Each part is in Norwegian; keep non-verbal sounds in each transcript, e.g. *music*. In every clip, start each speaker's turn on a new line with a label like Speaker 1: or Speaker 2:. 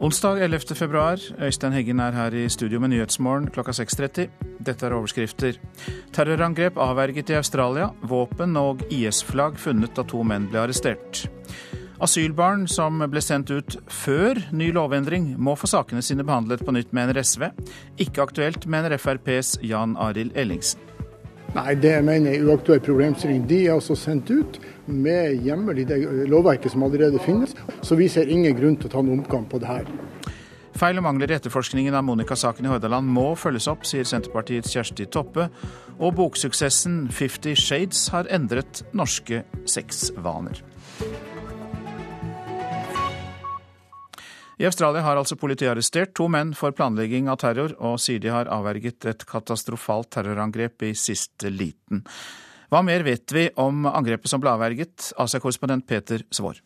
Speaker 1: Onsdag 11. februar. Øystein Heggen er her i studio med Nyhetsmorgen klokka 6.30. Dette er overskrifter. Terrorangrep avverget i Australia. Våpen og IS-flagg funnet da to menn ble arrestert. Asylbarn som ble sendt ut før ny lovendring, må få sakene sine behandlet på nytt, mener SV. Ikke aktuelt, mener FrPs Jan Arild Ellingsen.
Speaker 2: Nei, det jeg mener er uaktuell problemstilling. De er altså sendt ut med hjemmel i det lovverket som allerede finnes, så vi ser ingen grunn til å ta en omkamp på det her.
Speaker 1: Feil og mangler i etterforskningen av Monica-saken i Hordaland må følges opp, sier Senterpartiets Kjersti Toppe. Og boksuksessen Fifty Shades har endret norske sexvaner. I Australia har altså politiet arrestert to menn for planlegging av terror, og sier de har avverget et katastrofalt terrorangrep i siste liten. Hva mer vet vi om angrepet som ble avverget? Asia-korrespondent Peter Svaar.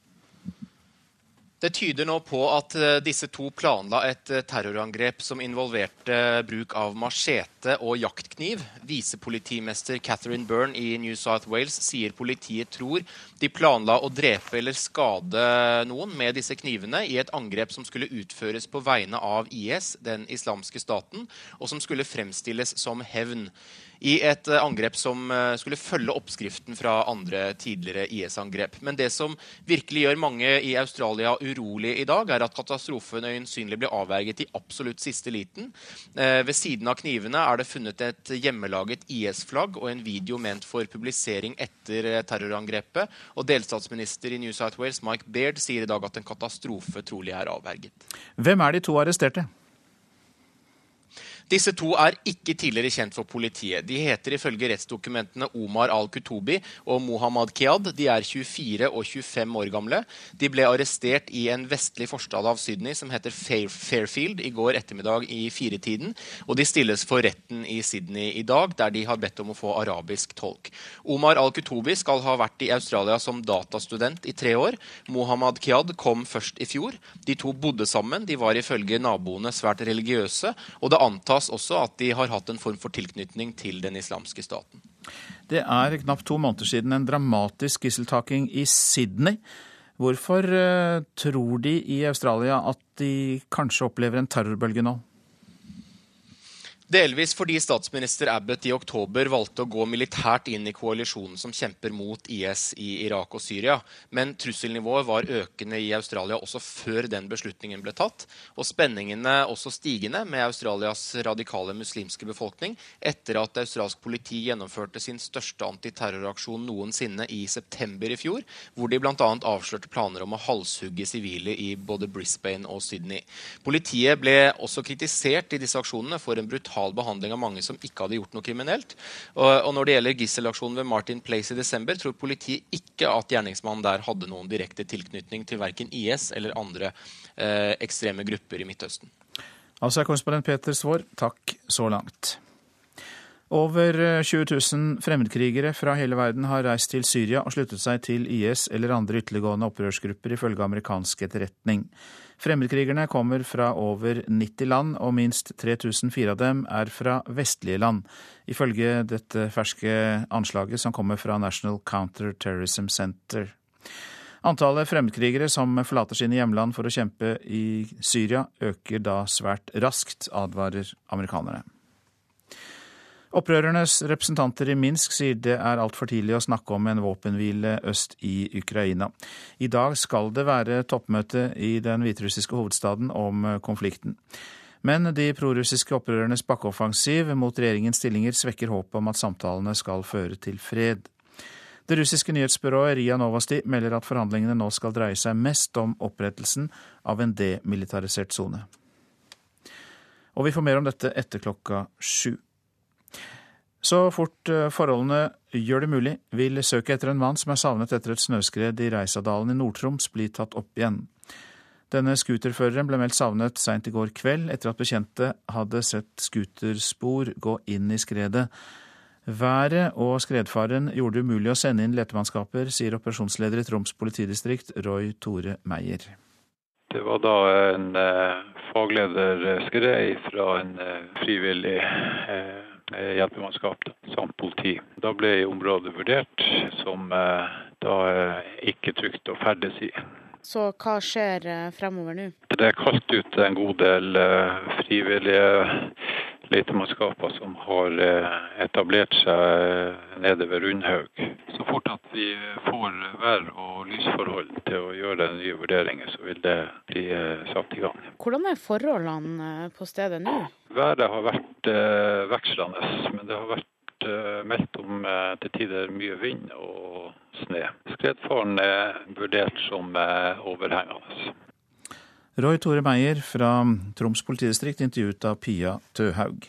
Speaker 3: Det tyder nå på at eh, disse to planla et eh, terrorangrep som involverte bruk av machete og jaktkniv. Visepolitimester Catherine Byrne i New South Wales sier politiet tror de planla å drepe eller skade noen med disse knivene i et angrep som skulle utføres på vegne av IS, den islamske staten, og som skulle fremstilles som hevn i et eh, angrep som eh, skulle følge oppskriften fra andre tidligere IS-angrep. Men det som virkelig gjør mange i Australia urolig i dag, er at katastrofen øyensynlig ble avverget i absolutt siste liten. Eh, ved siden av knivene er det funnet et hjemmelaget IS-flagg og en video ment for publisering etter terrorangrepet. Og delstatsminister i New South Wales, Mike Baird, sier i dag at en katastrofe trolig er avverget.
Speaker 1: Hvem er de to arresterte?
Speaker 3: Disse to er ikke tidligere kjent for politiet. De heter ifølge rettsdokumentene Omar al-Kutubi og Mohammad Kiad. De er 24 og 25 år gamle. De ble arrestert i en vestlig forstad av Sydney som heter Fairfield i går ettermiddag i firetiden. Og de stilles for retten i Sydney i dag, der de har bedt om å få arabisk tolk. Omar al-Kutubi skal ha vært i Australia som datastudent i tre år. Mohammad Kiad kom først i fjor. De to bodde sammen. De var ifølge naboene svært religiøse. og det antas antas også at de har hatt en form for tilknytning til den islamske staten.
Speaker 1: Det er knapt to måneder siden en dramatisk gisseltaking i Sydney. Hvorfor uh, tror de i Australia at de kanskje opplever en terrorbølge nå?
Speaker 3: Delvis fordi statsminister Abbott i oktober valgte å gå militært inn i koalisjonen som kjemper mot IS i Irak og Syria. Men trusselnivået var økende i Australia også før den beslutningen ble tatt. Og spenningene også stigende med Australias radikale muslimske befolkning etter at australsk politi gjennomførte sin største antiterroraksjon noensinne i september i fjor, hvor de bl.a. avslørte planer om å halshugge sivile i både Brisbane og Sydney. Politiet ble også kritisert i disse aksjonene for en brutal brutal behandling av mange som ikke hadde gjort noe kriminelt. Og, og når det gjelder gisselaksjonen ved Martin Place i desember, tror politiet ikke at gjerningsmannen der hadde noen direkte tilknytning til verken IS eller andre eh, ekstreme grupper i Midtøsten.
Speaker 1: Altså er korrespondent Peter Svaar, takk så langt. Over 20 eh, 000 fremmedkrigere fra hele verden har reist til Syria og sluttet seg til IS eller andre ytterliggående opprørsgrupper, ifølge amerikansk etterretning. Fremmedkrigerne kommer fra over 90 land, og minst 3004 av dem er fra vestlige land, ifølge dette ferske anslaget som kommer fra National Counter-Terrorism Center. Antallet fremmedkrigere som forlater sine hjemland for å kjempe i Syria, øker da svært raskt, advarer amerikanerne. Opprørernes representanter i Minsk sier det er altfor tidlig å snakke om en våpenhvile øst i Ukraina. I dag skal det være toppmøte i den hviterussiske hovedstaden om konflikten. Men de prorussiske opprørernes bakkeoffensiv mot regjeringens stillinger svekker håpet om at samtalene skal føre til fred. Det russiske nyhetsbyrået Ria Novosti melder at forhandlingene nå skal dreie seg mest om opprettelsen av en demilitarisert sone. Og vi får mer om dette etter klokka sju. Så fort eh, forholdene gjør det mulig, vil søket etter en mann som er savnet etter et snøskred i Reisadalen i Nord-Troms, bli tatt opp igjen. Denne scooterføreren ble meldt savnet seint i går kveld, etter at bekjente hadde sett scooterspor gå inn i skredet. Været og skredfaren gjorde det umulig å sende inn letemannskaper, sier operasjonsleder i Troms politidistrikt, Roy Tore Meyer.
Speaker 4: Det var da en eh, fagleder skred fra en eh, frivillig Eh, hjelpemannskap samt politi. Da ble området vurdert som eh, da eh, ikke trygt å ferdes i.
Speaker 5: Så hva skjer fremover nå?
Speaker 4: Det er kalt ut en god del frivillige letemannskaper som har etablert seg nede ved Rundhaug. Så fort at vi får vær- og lysforhold til å gjøre nye vurderinger, så vil det bli satt i gang.
Speaker 5: Hvordan er forholdene på stedet nå?
Speaker 4: Været har vært vekslende, men det har vært Eh, meldt om eh, til tider mye vind og snø. Skredfaren er vurdert som eh, overhengende.
Speaker 1: Roy Tore Meyer fra Troms politidistrikt, intervjuet av Pia Tøhaug.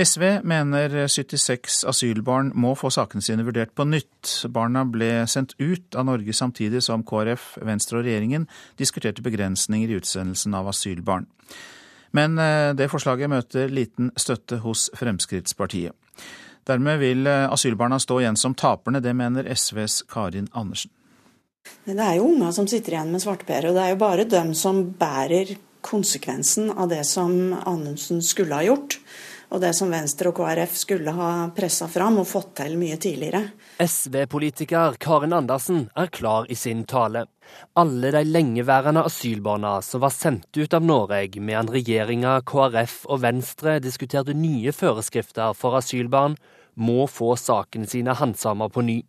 Speaker 1: SV mener 76 asylbarn må få sakene sine vurdert på nytt. Barna ble sendt ut av Norge samtidig som KrF, Venstre og regjeringen diskuterte begrensninger i utsendelsen av asylbarn. Men eh, det forslaget møter liten støtte hos Fremskrittspartiet. Dermed vil eh, asylbarna stå igjen som taperne, det mener SVs Karin Andersen.
Speaker 6: Det er jo unger som sitter igjen med svarteper, og det er jo bare dem som bærer konsekvensen av det som Anundsen skulle ha gjort og det som Venstre og KrF skulle ha pressa fram og fått til mye tidligere.
Speaker 7: SV-politiker Karin Andersen er klar i sin tale. Alle de lengeværende asylbarna som var sendt ut av Norge medan regjeringa, KrF og Venstre diskuterte nye føreskrifter for asylbarn, må få sakene sine handsama på ny.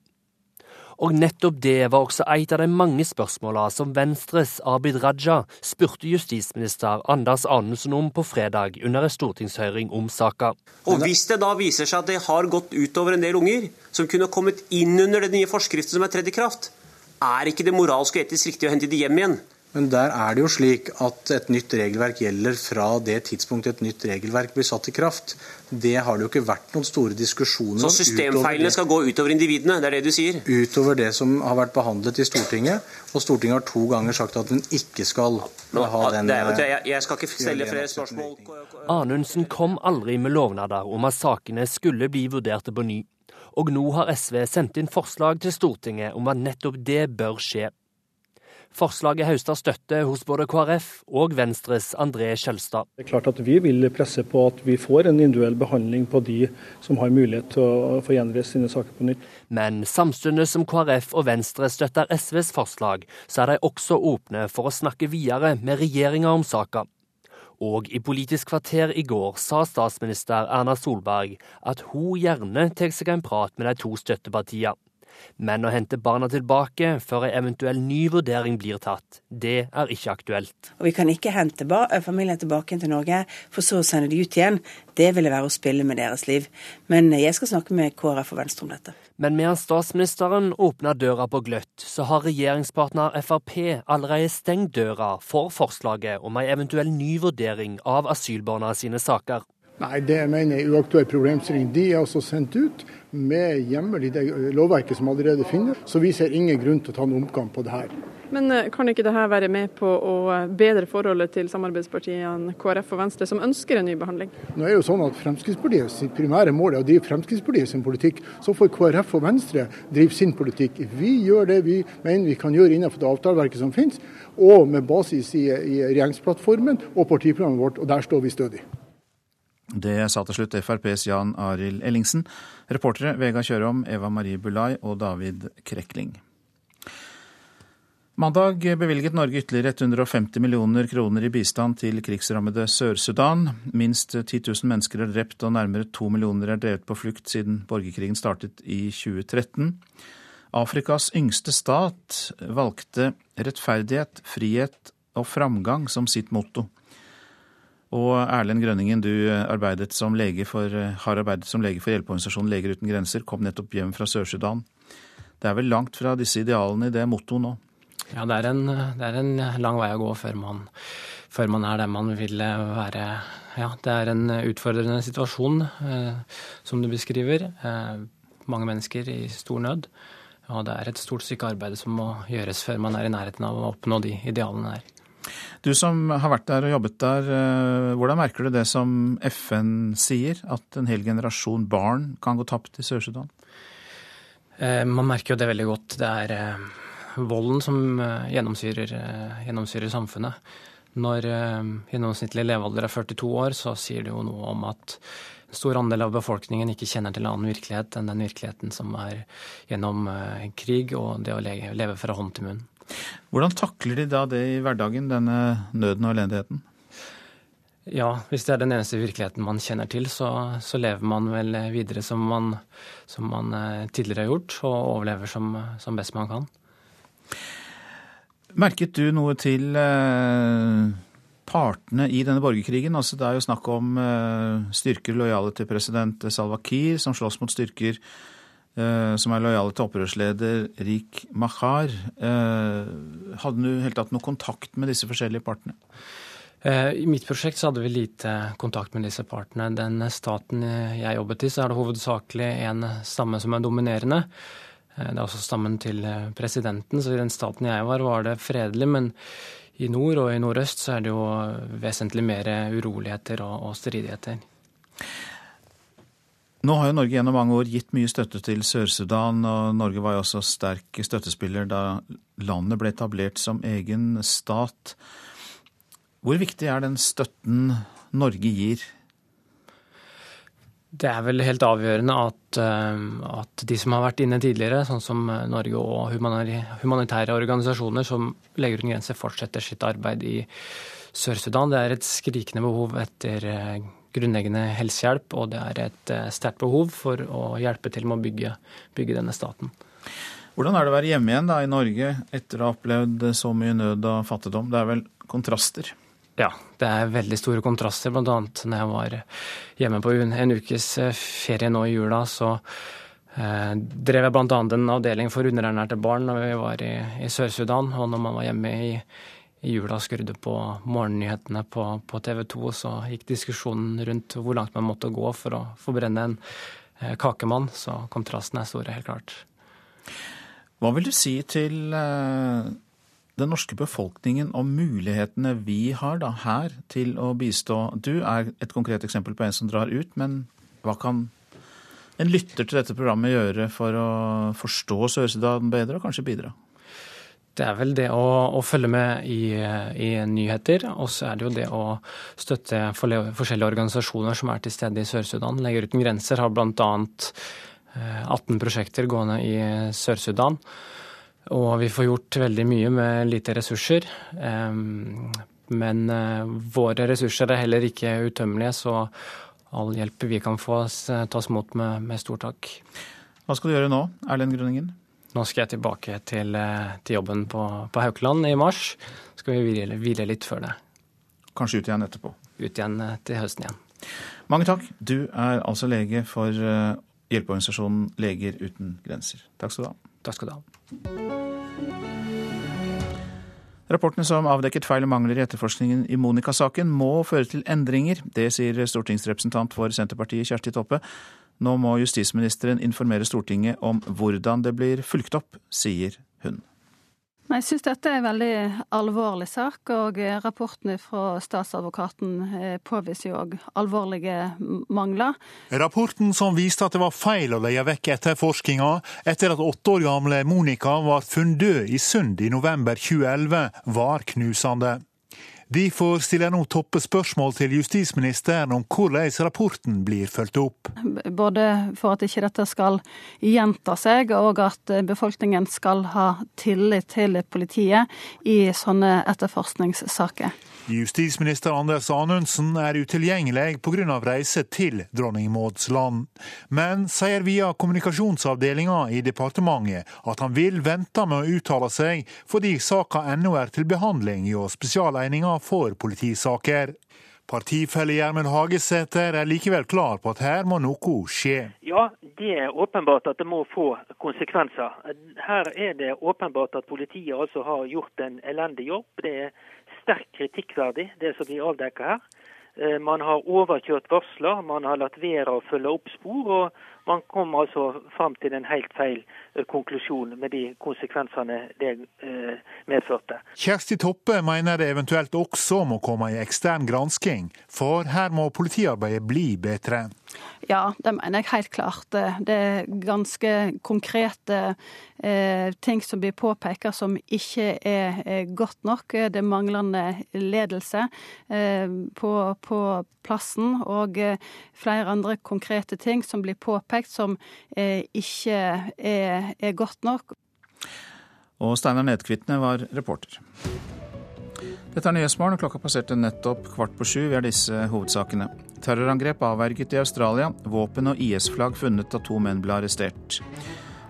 Speaker 7: Og nettopp det var også et av de mange spørsmålene som Venstres Abid Raja spurte justisminister Anders Anundsen om på fredag under en stortingshøring om saka.
Speaker 8: Og Hvis det da viser seg at det har gått utover en del unger som kunne kommet inn under den nye forskriften som er tredd i kraft, er ikke det moralsk og etisk riktig å hente de hjem igjen?
Speaker 9: Men der er det jo slik at et nytt regelverk gjelder fra det tidspunktet et nytt regelverk blir satt i kraft. Det har det jo ikke vært noen store diskusjoner
Speaker 8: om. Så systemfeilene skal gå utover individene, det er det du sier?
Speaker 9: Utover det som har vært behandlet i Stortinget. Og Stortinget har to ganger sagt at den ikke skal Nå, ha den
Speaker 8: det, jeg, jeg skal ikke stelle flere spørsmål.
Speaker 7: Anundsen kom aldri med lovnader om at sakene skulle bli vurderte på ny. Og nå har SV sendt inn forslag til Stortinget om at nettopp det bør skje. Forslaget høster støtte hos både KrF og Venstres André Skjelstad.
Speaker 10: Det er klart at Vi vil presse på at vi får en individuell behandling på de som har mulighet til å få gjenreist sine saker på nytt.
Speaker 7: Men samtidig som KrF og Venstre støtter SVs forslag, så er de også åpne for å snakke videre med regjeringa om saka. Og i Politisk kvarter i går sa statsminister Erna Solberg at hun gjerne tar seg en prat med de to støttepartiene. Men å hente barna tilbake før en eventuell ny vurdering blir tatt, det er ikke aktuelt.
Speaker 6: Og Vi kan ikke hente familien tilbake til Norge, for så å sende de ut igjen. Det ville være å spille med deres liv. Men jeg skal snakke med KrF og Venstre om dette.
Speaker 7: Men mens statsministeren åpner døra på gløtt, så har regjeringspartner Frp allerede stengt døra for forslaget om en eventuell ny vurdering av asylbarna sine saker.
Speaker 2: Nei, det jeg mener er uaktuell problemstilling. De er altså sendt ut med hjemmel i det lovverket som allerede finnes, så vi ser ingen grunn til å ta en omkamp på det her.
Speaker 11: Men eh, kan ikke dette være med på å eh, bedre forholdet til samarbeidspartiene KrF og Venstre, som ønsker en ny behandling?
Speaker 2: Nå er jo sånn at Fremskrittspartiet sitt primære mål er å drive Fremskrittspartiet sin politikk. Så får KrF og Venstre drive sin politikk. Vi gjør det vi mener vi kan gjøre innenfor det avtaleverket som finnes, og med basis i, i regjeringsplattformen og partiprogrammet vårt, og der står vi stødig.
Speaker 1: Det sa til slutt FrPs Jan Arild Ellingsen. Reportere Vega Kjørom, Eva Marie Bulai og David Krekling. Mandag bevilget Norge ytterligere 150 millioner kroner i bistand til krigsrammede Sør-Sudan. Minst 10 000 mennesker er drept og nærmere to millioner er drevet på flukt siden borgerkrigen startet i 2013. Afrikas yngste stat valgte rettferdighet, frihet og framgang som sitt motto. Og Erlend Grønningen, du arbeidet for, har arbeidet som lege for hjelpeorganisasjonen Leger uten grenser, kom nettopp hjem fra Sør-Sudan. Det er vel langt fra disse idealene i det mottoet nå?
Speaker 12: Ja, det er, en, det er, en, lang vei å gå før man, før man er der man vil være. Ja, det er en utfordrende situasjon, eh, som du beskriver. Eh, mange mennesker i stor nød. Og det er et stort stykke arbeid som må gjøres før man er i nærheten av å oppnå de idealene der.
Speaker 1: Du som har vært der og jobbet der, eh, hvordan merker du det som FN sier, at en hel generasjon barn kan gå tapt i Sør-Sudan?
Speaker 12: Eh, man merker jo det veldig godt. Det er eh, volden som gjennomsyrer, gjennomsyrer samfunnet. Når gjennomsnittlig levealder er 42 år, så sier det jo noe om at en stor andel av befolkningen ikke kjenner til en annen virkelighet enn den virkeligheten som er gjennom krig og det å leve fra hånd til munn.
Speaker 1: Hvordan takler de da det i hverdagen, denne nøden og elendigheten?
Speaker 12: Ja, hvis det er den eneste virkeligheten man kjenner til, så, så lever man vel videre som man, som man, eh, tidligere har gjort, og overlever som, som, best man kan.
Speaker 1: Merket du noe til eh, partene i denne borgerkrigen? Altså, det er jo snakk om eh, styrker lojale til president Salwa Kiir, som slåss mot styrker som er lojale til opprørsleder Rik Mahar. Eh, hadde du helt tatt noe kontakt med disse forskjellige partene?
Speaker 12: Eh, I mitt prosjekt så hadde vi lite kontakt med disse partene. Den staten jeg jobbet i, så er det hovedsakelig en stamme som er dominerende. Eh, det er også stammen til eh, presidenten, så i den staten jeg var, var det fredelig. Men i nord og i nordøst så er det jo vesentlig mer uroligheter og, og stridigheter.
Speaker 1: Nå har jo Norge gjennom mange år gitt mye støtte til Sør-Sudan, og Norge var jo også sterk støttespiller da landet ble etablert som egen stat. Hvor viktig er den støtten Norge gir?
Speaker 12: Det er vel helt avgjørende at, eh, at, de som har vært inne tidligere, sånn som Norge og humanitære organisasjoner som legger uten grenser, fortsetter sitt arbeid i Sør-Sudan. Det er et skrikende behov etter eh, grunnleggende helsehjelp, og det er et eh, sterkt behov for å hjelpe til med å bygge, bygge denne staten.
Speaker 1: Hvordan er det å være hjemme igjen da, i Norge etter å ha opplevd så mye nød og fattigdom? Det er vel kontraster?
Speaker 12: Ja, det er veldig store kontraster. Blant annet når jeg var hjemme på en ukes eh, ferie nå i jula, så eh, drev jeg bl.a. en avdeling for underernærte barn når vi var i, i Sør-Sudan. Og når man var hjemme i, i jula skrudde på morgennyhetene på, på TV 2, så gikk diskusjonen rundt hvor langt man måtte gå for å forbrenne en eh, kakemann. Så kontrasten er store, helt klart.
Speaker 1: Hva vil du si til eh den norske befolkningen om mulighetene vi har da her til å bistå. Du er et konkret eksempel på en som drar ut, men hva kan en lytter til dette programmet gjøre for å forstå Sør-Sudan bedre, og kanskje bidra?
Speaker 12: Det er vel det å, å følge med i, i nyheter, og så er det jo det å støtte forskjellige organisasjoner som er til stede i Sør-Sudan. Leger uten grenser har bl.a. 18 eh, prosjekter gående i Sør-Sudan. Og vi får gjort veldig mye med lite ressurser. Men eh, våre ressurser er heller ikke utømmelige, så all hjelp vi kan få, tas mot med, med stor takk.
Speaker 1: Hva skal du gjøre nå, Erlend Grønningen?
Speaker 12: Nå skal jeg tilbake til, eh, til jobben på, på, Haukeland i mars. Så skal vi hvile, hvile litt før det.
Speaker 1: Kanskje ut igjen etterpå?
Speaker 12: Ut igjen eh, til høsten igjen.
Speaker 1: Mange takk. Du er altså lege for hjelpeorganisasjonen Leger uten grenser. Takk skal du ha.
Speaker 12: Takk skal du ha.
Speaker 1: Rapportene som avdekket feil og mangler i etterforskningen i Monica-saken må føre til endringer. Det sier stortingsrepresentant for Senterpartiet Kjersti Toppe. Nå må justisministeren informere Stortinget om hvordan det blir fulgt opp, sier hun.
Speaker 13: Jeg syns dette er en veldig alvorlig sak, og rapporten fra statsadvokaten eh, påviser jo òg alvorlige mangler.
Speaker 14: Rapporten som viste at det var feil å leie vekk etterforskinga etter at åtte år gamle Monica var funnet død i Sund i november 2011, var knusende. Derfor stiller nå Toppe spørsmål til justisministeren om hvordan rapporten blir fulgt opp.
Speaker 13: Både for at ikke dette skal gjenta seg, og at befolkningen skal ha tillit til politiet i sånne etterforskningssaker.
Speaker 14: Justisminister Anders Anundsen er utilgjengelig pga. reise til dronning Mauds land, men sier via kommunikasjonsavdelinga i departementet at han vil vente med å uttale seg, fordi saka ennå er til behandling hos Spesialeininga for politisaker. Partifelle Gjermund Hagesæter er likevel klar på at her må noe skje.
Speaker 15: Ja, det er åpenbart at det må få konsekvenser. Her er det åpenbart at politiet altså har gjort en elendig jobb. Det er sterkt kritikkverdig, det som blir avdekket her. Eh, man har overkjørt varsler, man har latt være å følge opp spor. og Man kom altså fram til en helt feil eh, konklusjon med de konsekvensene det eh, medførte.
Speaker 14: Kjersti Toppe mener det eventuelt også må komme i ekstern gransking, for her må politiarbeidet bli bedre.
Speaker 13: Ja, det mener jeg helt klart. Det er ganske konkrete eh, ting som blir påpekt som ikke er, godt nok. Det er manglende ledelse eh, på, på, plassen, og flere andre konkrete ting som blir påpekt som eh, ikke er, er godt nok.
Speaker 1: Og Steinar Nedkvitne var reporter. Dette er Nyhetsmorgen, og klokka passerte nettopp kvart på sju. Vi har disse hovedsakene. Terrorangrep avverget i Australia. Våpen og IS-flagg funnet da to menn ble arrestert.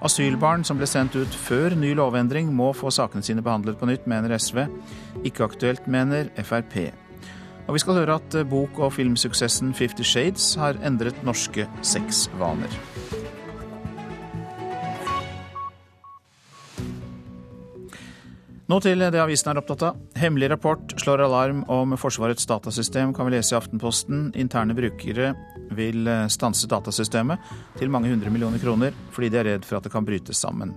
Speaker 1: Asylbarn som ble sendt ut før ny lovendring, må få sakene sine behandlet på nytt, mener SV. Ikke aktuelt, mener Frp. Og vi skal høre at bok- og filmsuksessen Fifty Shades har endret norske sexvaner. Nå til det avisen er opptatt av. Hemmelig rapport slår alarm om Forsvarets datasystem, kan vi lese i Aftenposten. Interne brukere vil stanse datasystemet til mange hundre millioner kroner, fordi de er redd for at det kan brytes sammen.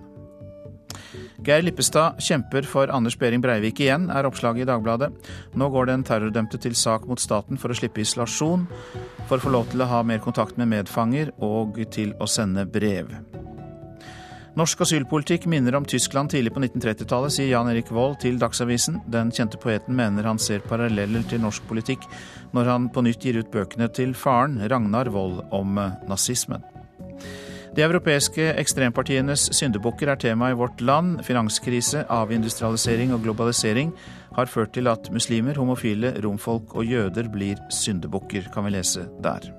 Speaker 1: Geir Lippestad kjemper for Anders Behring Breivik igjen, er oppslaget i Dagbladet. Nå går den terrordømte til sak mot staten for å slippe isolasjon, for å få lov til å ha mer kontakt med medfanger og til å sende brev. Norsk asylpolitikk minner om Tyskland tidlig på 1930-tallet, sier Jan Erik Vold til Dagsavisen. Den kjente poeten mener han ser paralleller til norsk politikk når han på nytt gir ut bøkene til faren, Ragnar Vold, om nazismen. De europeiske ekstrempartienes syndebukker er tema i vårt land. Finanskrise, avindustrialisering og globalisering har ført til at muslimer, homofile, romfolk og jøder blir syndebukker, kan vi lese der.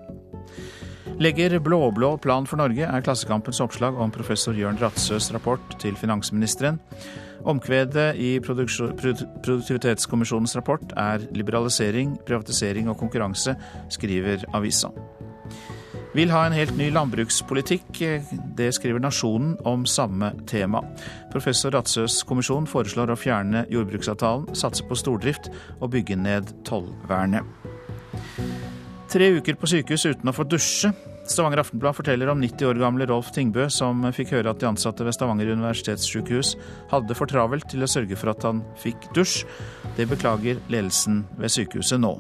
Speaker 1: Legger blå-blå plan for Norge, er Klassekampens oppslag om professor Jørn Ratsøs rapport til finansministeren. Omkvedet i Produktivitetskommisjonens rapport er liberalisering, privatisering og konkurranse, skriver avisa. Vil ha en helt ny landbrukspolitikk. Det skriver Nasjonen om samme tema. Professor Ratsøs kommisjon foreslår å fjerne jordbruksavtalen, satse på stordrift og bygge ned tollvernet. Tre uker på sykehus uten å få dusje. Stavanger Aftenblad forteller om 90 år gamle Rolf Tingbø, som fikk høre at de ansatte ved Stavanger universitetssykehus hadde for travelt til å sørge for at han fikk dusj. Det beklager ledelsen ved sykehuset nå.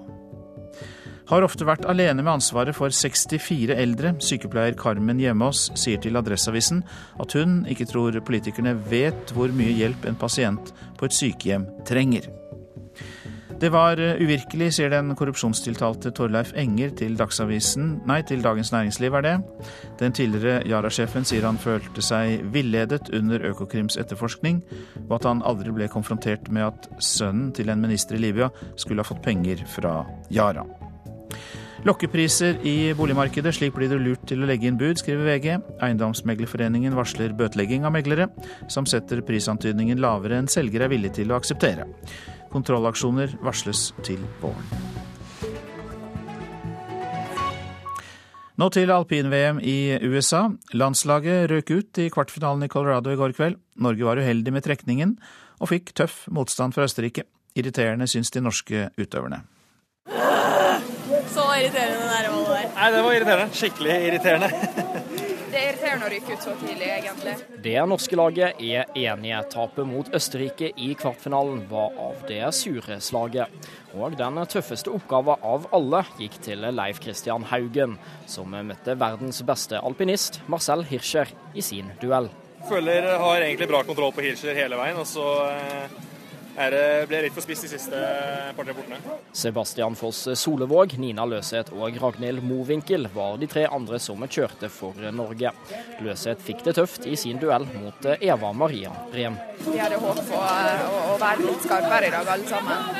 Speaker 1: Har ofte vært alene med ansvaret for 64 eldre. Sykepleier Carmen Hjemås sier til Adresseavisen at hun ikke tror politikerne vet hvor mye hjelp en pasient på et sykehjem trenger. Det var uvirkelig, sier den korrupsjonstiltalte Torleif Enger til Nei, til Dagens Næringsliv er det. Den tidligere Yara-sjefen sier han følte seg villedet under Økokrims etterforskning, og at han aldri ble konfrontert med at sønnen til en minister i Libya skulle ha fått penger fra Yara. Lokkepriser i boligmarkedet, slik blir det lurt til å legge inn bud, skriver VG. Eiendomsmeglerforeningen varsler bøtelegging av meglere, som setter prisantydningen lavere enn selger er villig til å akseptere. Kontrollaksjoner varsles til våren. Nå til alpin-VM i USA. Landslaget røk ut i kvartfinalen i Colorado i går kveld. Norge var uheldig med trekningen og fikk tøff motstand fra Østerrike. Irriterende syns de norske utøverne.
Speaker 16: Irriterende det der der.
Speaker 17: Nei, det var irriterende. Skikkelig irriterende.
Speaker 16: Det er irriterende å rykke ut så tidlig, egentlig.
Speaker 18: Det norske laget er enige. Tapet mot Østerrike i kvartfinalen var av det sure slaget. Og den tøffeste oppgaven av alle gikk til Leif Christian Haugen, som møtte verdens beste alpinist, Marcel Hirscher, i sin duell.
Speaker 17: Føler har egentlig bra kontroll på Hirscher hele veien, og så er det ble litt for spist de siste par-tre portene.
Speaker 18: Sebastian Foss Solevåg, Nina Løseth og Ragnhild Mowinckel var de tre andre som kjørte for Norge. Løseth fikk det tøft i sin duell mot Eva Maria Brem.
Speaker 16: Vi hadde håp på å være litt skarpere i dag, alle sammen.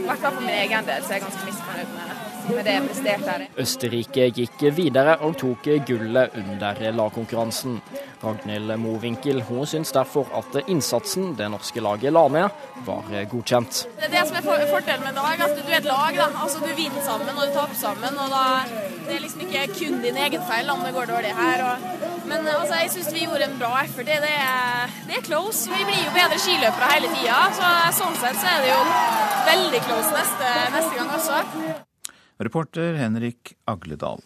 Speaker 16: I hvert fall for min egen del, så jeg er ganske misfornøyd med med det jeg presterte her.
Speaker 18: Østerrike gikk videre og tok gullet under lagkonkurransen. Ragnhild Mowinckel hun syns derfor at innsatsen det norske laget la ned, var godkjent.
Speaker 16: Det er det som er fordelen med dag, at du er et lag. da. Altså Du vinner sammen og du taper sammen. og da, Det er liksom ikke kun din egen feil om det går dårlig her. Og, men altså, jeg syns vi gjorde en bra effort. Det, det, er, det er close. Vi blir jo bedre skiløpere hele tida. Så, sånn sett så er det jo veldig close neste, neste gang også.
Speaker 1: Reporter Henrik Agledal.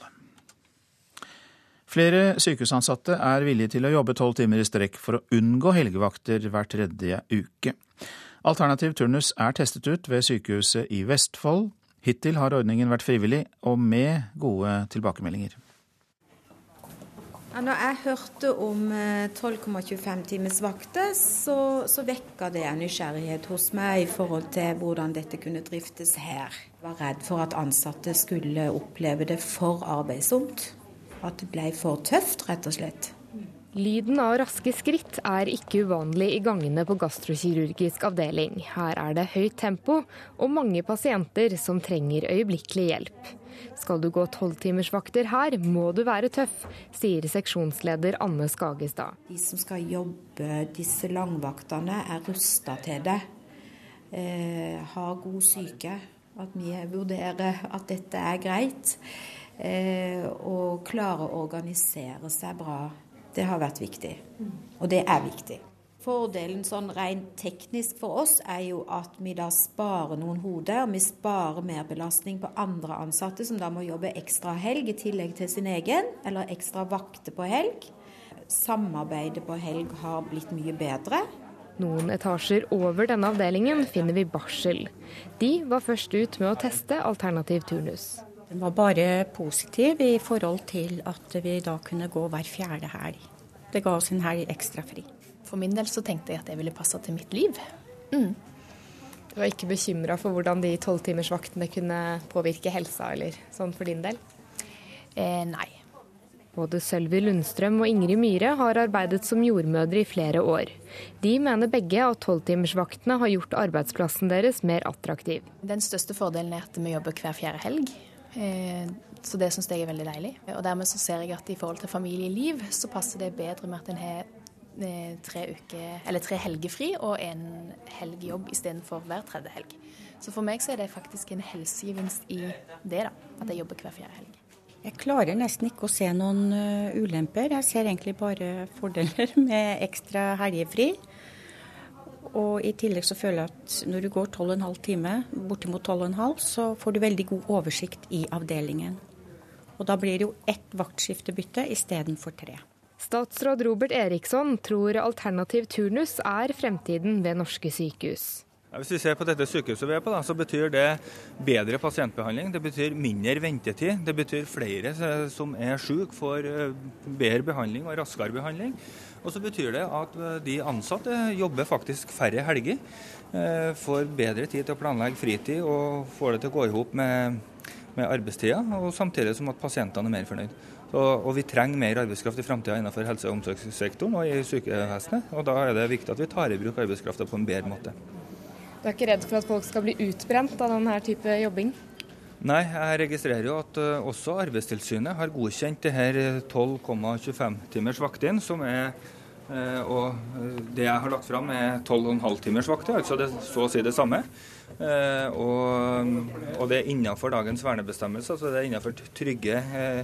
Speaker 1: Flere sykehusansatte er villige til å jobbe tolv timer i strekk for å unngå helgevakter hver tredje uke. Alternativ turnus er testet ut ved sykehuset i Vestfold. Hittil har ordningen vært frivillig og med gode tilbakemeldinger.
Speaker 19: Når jeg hørte om 12,25-times vakter, så, så vekka det en nysgjerrighet hos meg i forhold til hvordan dette kunne driftes her. Jeg var redd for at ansatte skulle oppleve det for arbeidsomt. At det ble for tøft, rett og slett.
Speaker 20: Lyden av raske skritt er ikke uvanlig i gangene på gastrokirurgisk avdeling. Her er det høyt tempo og mange pasienter som trenger øyeblikkelig hjelp. Skal du gå tolvtimersvakter her, må du være tøff, sier seksjonsleder Anne Skagestad.
Speaker 19: De som skal jobbe disse langvaktene, er rusta til det. Eh, har god syke. At vi vurderer at dette er greit. Eh, og klarer å organisere seg bra. Det har vært viktig. Og det er viktig. Fordelen sånn rent teknisk for oss er jo at vi da sparer noen hoder. Vi sparer merbelastning på andre ansatte som da må jobbe ekstra helg i tillegg til sin egen, eller ekstra vakter på helg. Samarbeidet på helg har blitt mye bedre.
Speaker 20: Noen etasjer over denne avdelingen finner vi barsel. De var først ut med å teste alternativ turnus.
Speaker 21: Den var bare positiv i forhold til at vi da kunne gå hver fjerde helg. Det ga oss en helg ekstra fri.
Speaker 22: For min del så tenkte jeg at det ville passa til mitt liv. Mm.
Speaker 20: Du var ikke bekymra for hvordan de tolvtimersvaktene kunne påvirke helsa, eller sånn for din del?
Speaker 22: Eh, nei.
Speaker 20: Både Sølvi Lundstrøm og Ingrid Myhre har arbeidet som jordmødre i flere år. De mener begge at tolvtimersvaktene har gjort arbeidsplassen deres mer attraktiv.
Speaker 22: Den største fordelen er at vi jobber hver fjerde helg. Eh, så det syns jeg er veldig deilig. Og dermed så ser jeg at i forhold til familieliv, så passer det bedre med at en har tre, uker, tre helger og en helg jobb istedenfor hver tredje helg. Så for meg så er det faktisk en helsegevinst i det, da, at jeg jobber hver fjerde helg.
Speaker 21: Jeg klarer nesten ikke å se noen uh, ulemper. Jeg ser egentlig bare fordeler *laughs* med ekstra helgefri. Og i tillegg så føler jeg at når du går 12,5 timer, bortimot 12,5, så får du veldig god oversikt i avdelingen. Og da blir det jo ett vaktskiftebytte istedenfor tre.
Speaker 20: Statsråd Robert Eriksson tror alternativ turnus er fremtiden ved norske sykehus.
Speaker 23: Hvis vi ser på dette sykehuset vi er på, da, så betyr det bedre pasientbehandling. Det betyr mindre ventetid. Det betyr flere som er syke, får eh, bedre behandling og raskere behandling. Og så betyr det at eh, de ansatte jobber faktisk færre helger. Eh, får bedre tid til å planlegge fritid og får det til å gå i hop med, med arbeidstida. Og samtidig som at pasientene er mer fornøyd. Og, og vi trenger mer arbeidskraft i framtida innenfor helse- og omsorgssektoren og i sykevesenet. Og da er det viktig at vi tar i bruk arbeidskrafta på en bedre måte.
Speaker 20: Du er ikke redd for at folk skal bli utbrent av denne type jobbing?
Speaker 23: Nei, jeg registrerer jo at uh, også Arbeidstilsynet har godkjent det her 12,25 timers vaktinn, som er uh, og det jeg har lagt fram er 12,5 timers vakter, altså det, så å si det samme. Og, og, det er innenfor dagens vernebestemmelser, så det er innenfor trygge Eh,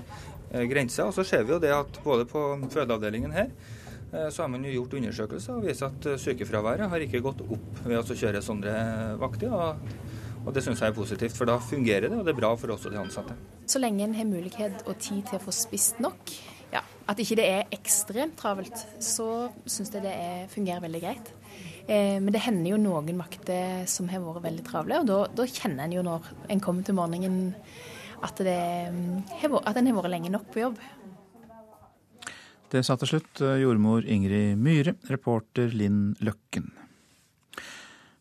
Speaker 23: grenser. Og så ser vi jo det at både på fødeavdelingen her eh, så har man jo gjort undersøkelser og viser at eh, sykefraværet har ikke gått opp ved å kjøre sånne vakter. Og, og det syns jeg er positivt, for da fungerer det, og det er bra for oss og de ansatte.
Speaker 22: Så lenge en har mulighet og tid til å få spist nok, ja, at ikke det er ekstremt travelt, så syns jeg det er, fungerer veldig greit. Eh, men det hender jo noen vakter som har vært veldig travle, og da, da kjenner en jo når en kommer til morgenen at, det, mm, at en har vært lenge nok på jobb.
Speaker 1: Det sa til slutt eh, jordmor Ingrid Myhre, reporter Linn Løkken.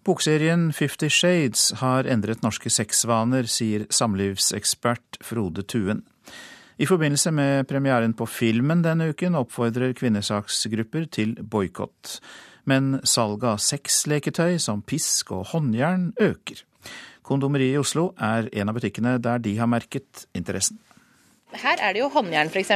Speaker 1: Bokserien Fifty Shades har endret norske sexvaner, sier samlivsekspert Frode Tuen. I forbindelse med premieren på filmen denne uken oppfordrer kvinnesaksgrupper til boikott. Men salget av sexleketøy som pisk og håndjern øker. Kondomeriet i Oslo er en av butikkene der de har merket interessen.
Speaker 24: Her er det jo håndjern f.eks.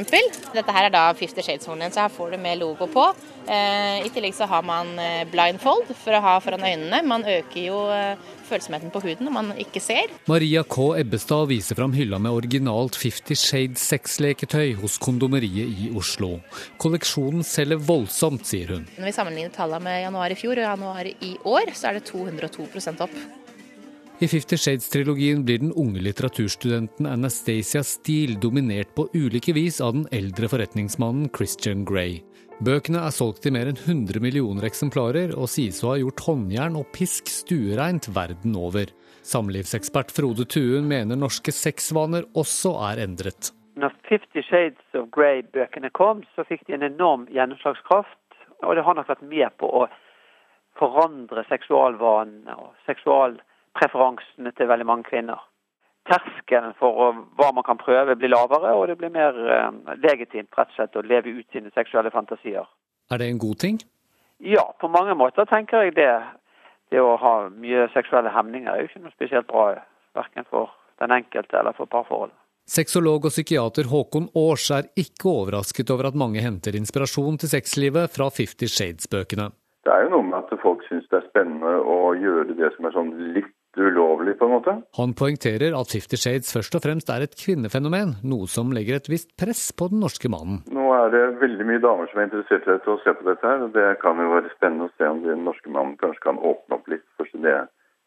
Speaker 24: Dette her er da Fifty Shades-hornet, så her får du med logo på. Eh, I tillegg så har man eh, blindfold for å ha foran øynene. Man øker jo eh, følsomheten på huden når man ikke ser.
Speaker 25: Maria K. Ebbestad viser fram hylla med originalt Fifty Shades sexleketøy hos Kondomeriet i Oslo. Kolleksjonen selger voldsomt, sier hun.
Speaker 24: Når vi sammenligner tallene med januar i fjor og januar i år, så er det 202% opp.
Speaker 25: I Fifty Shades-trilogien blir den unge litteraturstudenten Anastacia Steele dominert på ulike vis av den eldre forretningsmannen Christian Grey. Bøkene er solgt i mer enn 100 millioner eksemplarer, og sies å ha gjort håndjern og pisk stuereint verden over. Samlivsekspert Frode Tuen mener norske sexvaner også er endret.
Speaker 26: Når Fifty Shades of Grey-bøkene kom, så fikk de en enorm gjennomslagskraft. Og det har nok vært med på å forandre seksualvanene og seksualpreferansene til veldig mange kvinner. Terskelen for hva man kan prøve blir lavere, og det blir mer eh, legitimt rett og slett å leve ut sine seksuelle fantasier.
Speaker 25: Er det en god ting?
Speaker 26: Ja, på mange måter tenker jeg det. Det å ha mye seksuelle hemninger er jo ikke noe spesielt bra, verken for den enkelte eller for parforholdet.
Speaker 25: Sexolog og psykiater Håkon Aars er ikke overrasket over at mange henter inspirasjon til sexlivet fra Fifty Shades-bøkene.
Speaker 27: Det er jo noe med at folk syns det er spennende å gjøre det som er sånn litt ulovlig, på en måte.
Speaker 25: Han poengterer at Fifty Shades først og fremst er et kvinnefenomen, noe som legger et visst press på den norske mannen.
Speaker 27: Nå er det veldig mye damer som er interessert i å se på dette her, og det kan jo være spennende å se om den norske mannen kanskje kan åpne opp litt for sine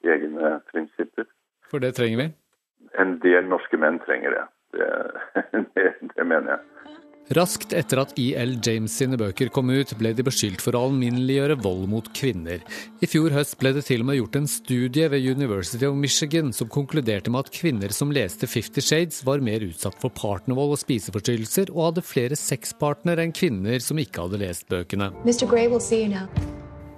Speaker 27: egne prinsipper.
Speaker 25: For det trenger vi?
Speaker 27: En del norske menn trenger det. Det, *laughs* det, det mener jeg.
Speaker 25: Raskt etter at E.L. James sine bøker kom ut, ble de beskyldt for å alminneliggjøre vold mot kvinner. I fjor høst ble det til og med gjort en studie ved University of Michigan som konkluderte med at kvinner som leste Fifty Shades, var mer utsatt for partnervold og spiseforstyrrelser, og hadde flere sexpartnere enn kvinner som ikke hadde lest bøkene.
Speaker 28: Mr. Gray will see you now.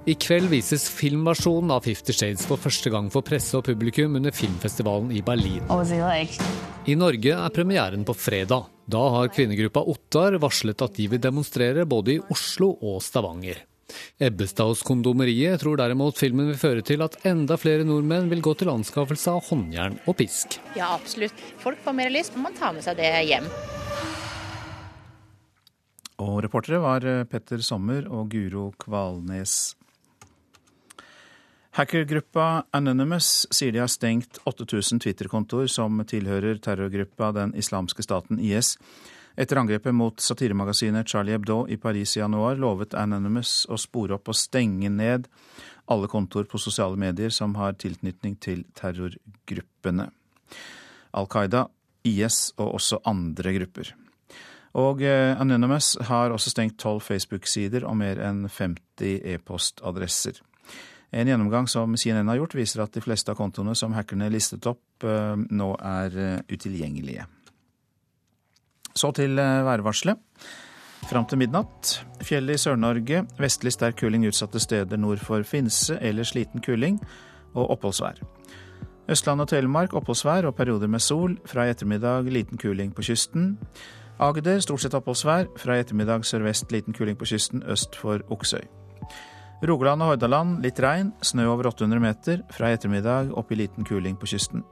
Speaker 25: I kveld vises filmversjonen av Fifty Shades for første gang for presse og publikum under filmfestivalen i Berlin.
Speaker 28: Like?
Speaker 25: I Norge er premieren på fredag. Da har kvinnegruppa Ottar varslet at de vil demonstrere både i Oslo og Stavanger. Ebbestads Kondomeriet tror derimot filmen vil føre til at enda flere nordmenn vil gå til anskaffelse av håndjern og pisk.
Speaker 24: Ja, absolutt. Folk får mer lyst, men man tar med seg det hjem.
Speaker 1: Og reportere var Petter Sommer og Guro Kvalnes. Hackergruppa Anonymous sier de har stengt 8000 Twitter-kontoer som tilhører terrorgruppa Den islamske staten IS. Etter angrepet mot satiremagasinet Charlie Hebdo i Paris i januar lovet Anonymous å spore opp og stenge ned alle kontoer på sosiale medier som har tilknytning til terrorgruppene. Al Qaida, IS og også andre grupper. Og Anonymous har også stengt tolv Facebook-sider og mer enn 50 e-postadresser. En gjennomgang som CNN har gjort, viser at de fleste av kontoene som hackerne listet opp, nå er utilgjengelige. Så til værvarselet. Fram til midnatt. Fjellet i Sør-Norge. Vestlig sterk kuling utsatte steder nord for Finse eller sliten kuling. Og oppholdsvær. Østland og Telemark oppholdsvær og perioder med sol. Fra i ettermiddag liten kuling på kysten. Agder stort sett oppholdsvær. Fra i ettermiddag sørvest liten kuling på kysten øst for Oksøy. Rogaland og Hordaland litt regn, snø over 800 meter. Fra i ettermiddag opp i liten kuling på kysten.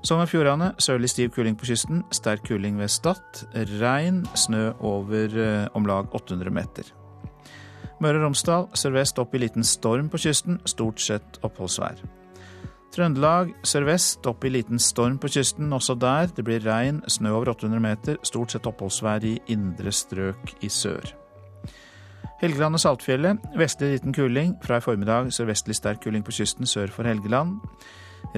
Speaker 1: Sogn og Fjordane sørlig stiv kuling på kysten, sterk kuling ved Stad. Regn, snø over eh, om lag 800 meter. Møre og Romsdal sørvest opp i liten storm på kysten, stort sett oppholdsvær. Trøndelag sørvest opp i liten storm på kysten, også der. Det blir regn, snø over 800 meter, stort sett oppholdsvær i indre strøk i sør. Helgeland og Saltfjellet. Vestlig liten kuling. Fra i formiddag sørvestlig sterk kuling på kysten sør for Helgeland.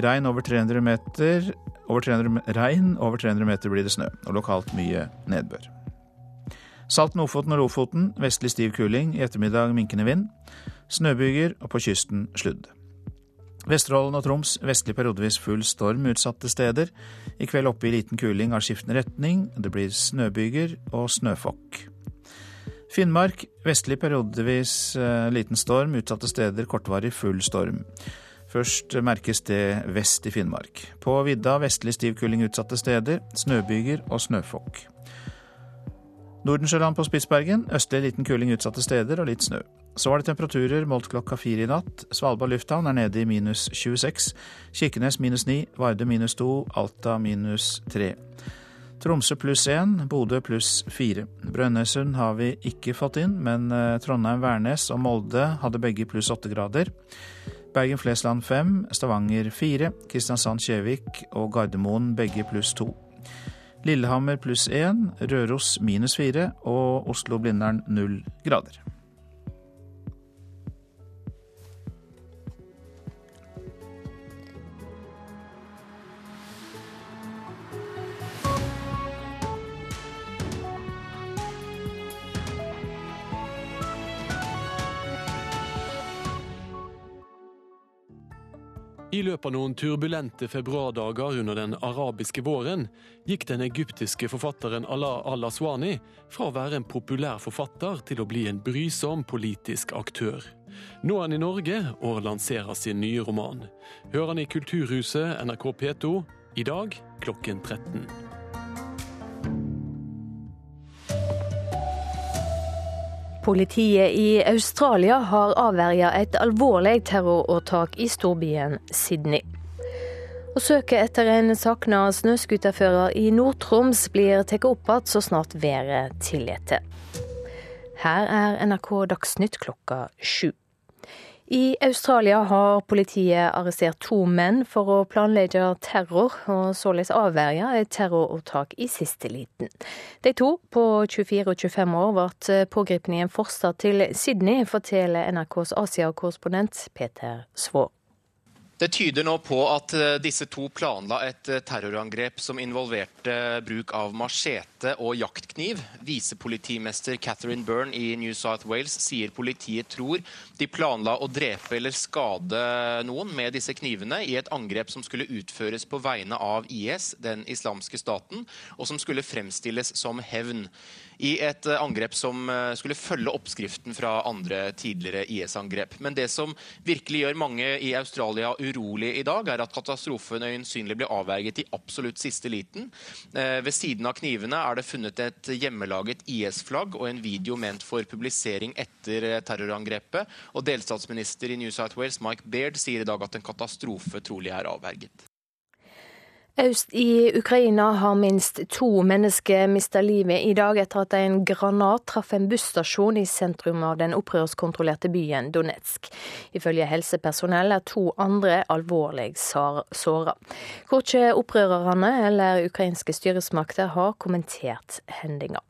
Speaker 1: Regn over 300 meter. Over 300, regn over 300 meter blir det snø, og lokalt mye nedbør. Salten, Ofoten og Lofoten. Vestlig stiv kuling. I ettermiddag minkende vind. Snøbyger, og på kysten sludd. Vesterålen og Troms vestlig periodevis full storm utsatte steder. I kveld oppe i liten kuling av skiftende retning. Det blir snøbyger og snøfokk. Finnmark vestlig periodevis liten storm, utsatte steder kortvarig full storm. Først merkes det vest i Finnmark. På vidda vestlig stiv kuling utsatte steder, snøbyger og snøfokk. Nordensjøland på Spitsbergen østlig liten kuling utsatte steder og litt snø. Så var det temperaturer målt klokka fire i natt. Svalbard lufthavn er nede i minus 26. Kirkenes minus 9. Varde minus 2. Alta minus 3. Tromsø pluss 1, Bodø pluss 4. Brønnøysund har vi ikke fått inn, men Trondheim, Værnes og Molde hadde begge pluss 8 grader. Bergen-Flesland 5, Stavanger 4, Kristiansand-Kjevik og Gardermoen begge pluss 2. Lillehammer pluss 1, Røros minus 4 og Oslo-Blindern 0 grader.
Speaker 29: I løpet av noen turbulente februardager under den arabiske våren gikk den egyptiske forfatteren Allah al-Aswani fra å være en populær forfatter til å bli en brysom politisk aktør. Nå er han i Norge og lanserer sin nye roman. Hør han i Kulturhuset NRK P2 i dag klokken 13.
Speaker 30: Politiet i Australia har avverget et alvorlig terroråtak i storbyen Sydney. Å søke etter en savna snøscooterfører i Nord-Troms blir tatt opp igjen så snart været tillater. Her er NRK Dagsnytt klokka sju. I Australia har politiet arrestert to menn for å planlegge terror, og således avverge et terroråtak i siste liten. De to, på 24 og 25 år, ble pågrepet i en forstad til Sydney, forteller NRKs Asia-korrespondent Peter Svaa.
Speaker 3: Det tyder nå på at eh, disse to planla et eh, terrorangrep som involverte bruk av machete og jaktkniv. Visepolitimester Catherine Byrne i New South Wales sier politiet tror de planla å drepe eller skade noen med disse knivene i et angrep som skulle utføres på vegne av IS, den islamske staten, og som skulle fremstilles som hevn i et eh, angrep som eh, skulle følge oppskriften fra andre tidligere IS-angrep. Men det som virkelig gjør mange i Australia urolig i dag, er at katastrofen øyensynlig blir avverget i absolutt siste liten. Eh, ved siden av knivene er det funnet et hjemmelaget IS-flagg og en video ment for publisering etter terrorangrepet. Og delstatsminister i New South Wales, Mike Baird, sier i dag at en katastrofe trolig er avverget.
Speaker 30: I Ukraina har minst to mennesker mista livet i dag etter at en granat traff en busstasjon i sentrum av den opprørskontrollerte byen Donetsk. Ifølge helsepersonell er to andre alvorlig såra. ikke opprørerne eller ukrainske styresmakter har kommentert hendinga.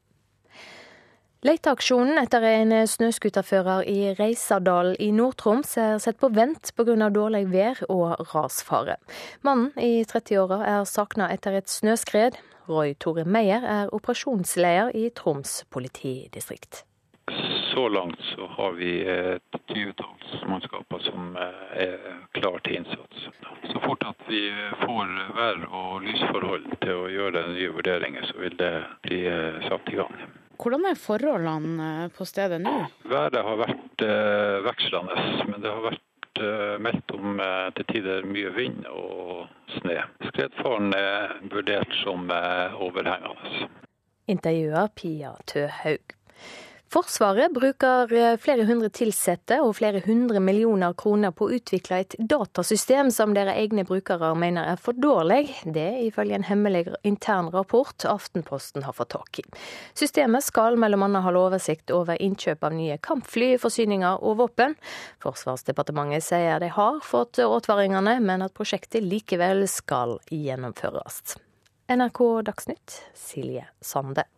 Speaker 30: Leteaksjonen etter en snøscooterfører i Reisadal i Nord-Troms er sett på vent pga. dårlig vær og rasfare. Mannen i 30-åra er savna etter et snøskred. Roy Tore Meyer er operasjonsleder i Troms politidistrikt.
Speaker 4: Så langt så har vi et tyvetalls mannskaper som er klar til innsats. Så fort at vi får vær- og lysforhold til å gjøre nye vurderinger, så vil det bli satt i gang.
Speaker 5: Hvordan er forholdene eh, på stedet nå?
Speaker 4: Været har vært eh, vekslende, men det har vært eh, meldt om eh, til tider mye vind og snø. Skredfaren er vurdert som eh, overhengende.
Speaker 30: Intervjuer Pia Tøhaug. Forsvaret bruker eh, flere hundre ansatte og flere hundre millioner kroner på å utvikle et datasystem som deres egne brukere mener er for dårlig. Det ifølge en hemmelig intern rapport Aftenposten har fått tak i. Systemet skal bl.a. ha oversikt over innkjøp av nye kampfly, forsyninger og våpen. Forsvarsdepartementet sier de har fått advaringene, men at prosjektet likevel skal gjennomføres. NRK Dagsnytt, Silje Sande.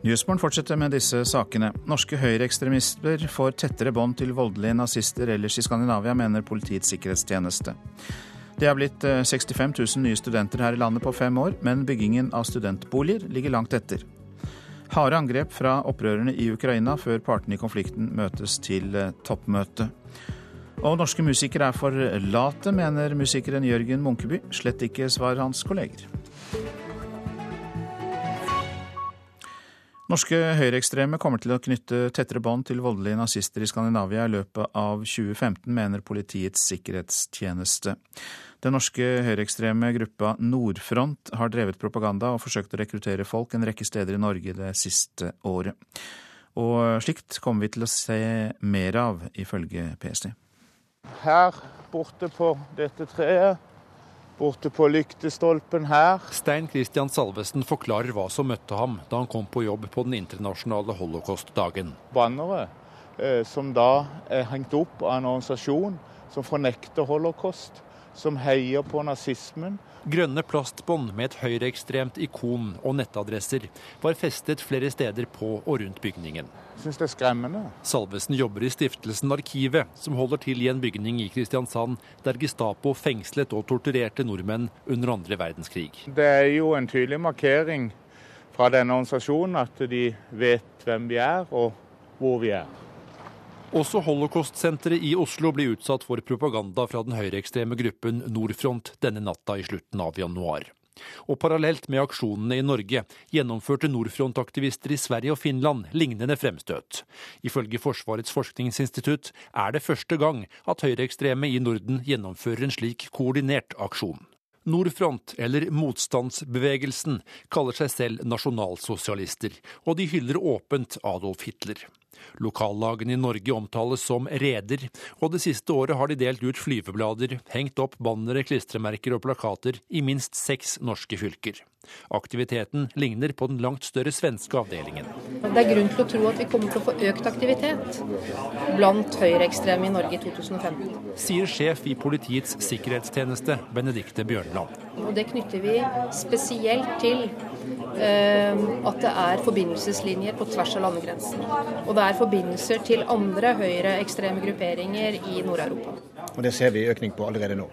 Speaker 1: Nyhetsmorgen fortsetter med disse sakene. Norske høyreekstremister får tettere bånd til voldelige nazister ellers i Skandinavia, mener Politiets sikkerhetstjeneste. Det er blitt 65 eh, 000 nye studenter her i landet på fem år, men byggingen av studentboliger ligger langt etter. Harde angrep fra opprørerne i Ukraina før partene i konflikten møtes til eh, toppmøte. Og norske musikere er for late, mener musikeren Jørgen Munkeby. Slett ikke, svarer hans kolleger. Norske høyreekstreme kommer til å knytte tettere bånd til voldelige nazister i Skandinavia i løpet av 2015, mener Politiets sikkerhetstjeneste. Den norske høyreekstreme gruppa Nordfront har drevet propaganda og forsøkt å rekruttere folk en rekke steder i Norge det siste året. Og slikt kommer vi til å se mer av, ifølge PST.
Speaker 31: Her borte på dette treet borte på lyktestolpen her.
Speaker 32: Stein Christian Salvesen forklarer hva som møtte ham da han kom på jobb på den internasjonale holocaustdagen.
Speaker 31: Bannere eh, som da er hengt opp av en organisasjon som fornekter holocaust, som heier på nazismen,
Speaker 32: Grønne plastbånd med et høyreekstremt ikon og nettadresser var festet flere steder på og rundt bygningen.
Speaker 31: Jeg syns det er skremmende.
Speaker 32: Salvesen jobber i stiftelsen Arkivet, som holder til i en bygning i Kristiansand der Gestapo fengslet og torturerte nordmenn under andre verdenskrig.
Speaker 31: Det er jo en tydelig markering fra denne organisasjonen at de vet hvem vi er og hvor vi er.
Speaker 32: Også Holocaust-senteret i Oslo blir utsatt for propaganda fra den høyreekstreme gruppen Nordfront denne natta i slutten av januar. Og parallelt med aksjonene i Norge gjennomførte Nordfront-aktivister i Sverige og Finland lignende fremstøt. Ifølge Forsvarets forskningsinstitutt er det første gang at høyreekstreme i Norden gjennomfører en slik koordinert aksjon. Nordfront, eller motstandsbevegelsen, kaller seg selv nasjonalsosialister, og de hyller åpent Adolf Hitler. Lokallagene i Norge omtales som reder, og det siste året har de delt ut flyveblader, hengt opp bannere, klistremerker og plakater i minst seks norske fylker. Aktiviteten ligner på den langt større svenske avdelingen.
Speaker 33: Det er grunn til å tro at vi kommer til å få økt aktivitet blant høyreekstreme i Norge i 2015.
Speaker 32: Sier sjef i Politiets sikkerhetstjeneste, Benedikte Bjørnland.
Speaker 33: Og Det knytter vi spesielt til eh, at det er forbindelseslinjer på tvers av landegrensen. Og det er forbindelser til andre høyreekstreme grupperinger i Nord-Europa.
Speaker 34: Og Det ser vi økning på allerede nå?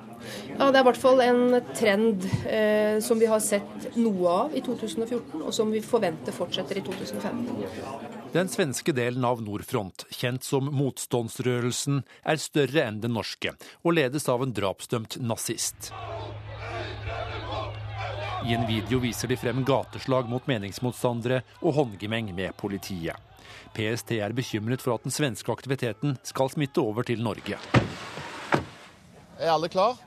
Speaker 33: Ja, Det er i hvert fall en trend eh, som vi har sett noe av i 2014, og som vi forventer fortsetter i 2015.
Speaker 32: Den svenske delen av Nordfront, kjent som motstandsrørelsen, er større enn den norske, og ledes av en drapsdømt nazist. I en video viser de frem gateslag mot meningsmotstandere og håndgemeng med politiet. PST er bekymret for at den svenske aktiviteten skal smitte over til Norge.
Speaker 34: Er alle klar?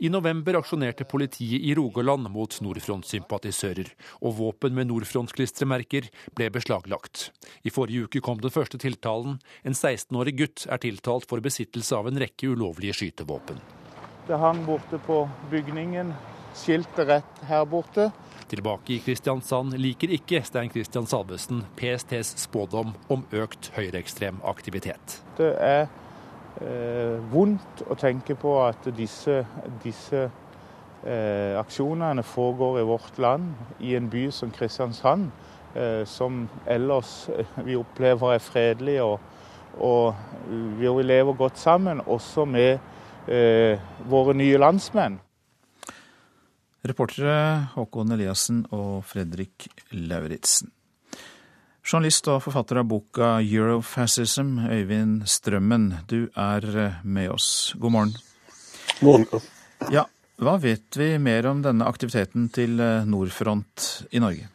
Speaker 32: I november aksjonerte politiet i Rogaland mot Nordfront-sympatisører, og våpen med Nordfront-klistremerker ble beslaglagt. I forrige uke kom den første tiltalen. En 16-årig gutt er tiltalt for besittelse av en rekke ulovlige skytevåpen.
Speaker 35: Det hang borte på bygningen, skiltet rett her borte.
Speaker 32: Tilbake i Kristiansand liker ikke Stein Christian Salvesen PSTs spådom om økt høyreekstrem aktivitet.
Speaker 35: Det er vondt å tenke på at disse, disse eh, aksjonene foregår i vårt land, i en by som Kristiansand, eh, som ellers eh, vi opplever er fredelig, og, og vi lever godt sammen, også med eh, våre nye landsmenn.
Speaker 1: Reportere Håkon Eliassen og Fredrik Lauritzen. Journalist og forfatter av boka Eurofascism, Øyvind Strømmen, du er med oss. God morgen.
Speaker 36: Morgen.
Speaker 1: Ja, hva vet vi mer om denne aktiviteten til Nordfront i Norge?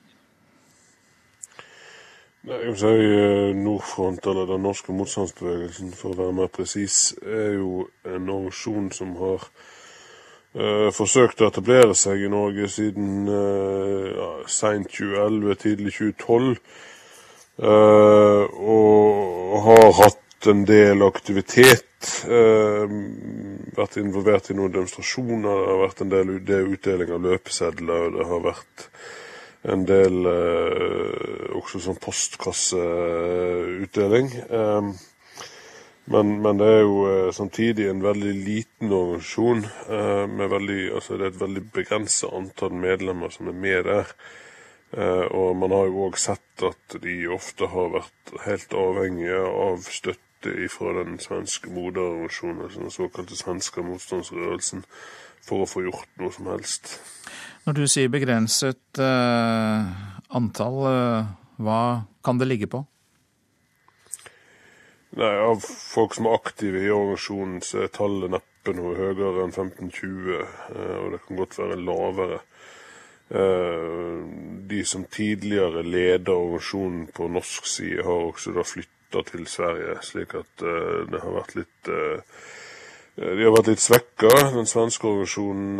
Speaker 36: Nei, jeg vil si eh, Nordfront, eller den norske motstandsbevegelsen for å være mer presis, er jo en organisasjon som har uh, forsøkt å etablere seg i Norge siden uh, ja, seint 2011, tidlig 2012. Uh, og har hatt en del aktivitet. Uh, vært involvert i noen demonstrasjoner, det har vært en del utdeling av løpesedler. og Det har vært en del uh, også sånn postkasseutdeling. Men, men, det er jo samtidig en veldig liten organisasjon. med veldig, altså Det er et veldig begrenset antall medlemmer som er med der. Uh, og man har jo òg sett at de ofte har vært helt avhengige av støtte fra den svenske moderorganisasjonen, den såkalte svenske motstandsrørelsen, for å få gjort noe som helst.
Speaker 1: Når du sier begrenset eh, antall, eh, hva kan det ligge på?
Speaker 36: Nei, Av folk som er aktive i organisasjonen, så er tallet neppe noe høyere enn 15-20, og det kan godt være lavere. De som tidligere leda organisasjonen på norsk side, har også da flytta til Sverige, slik at det har vært litt de har vært litt svekka. Den svenske organisasjonen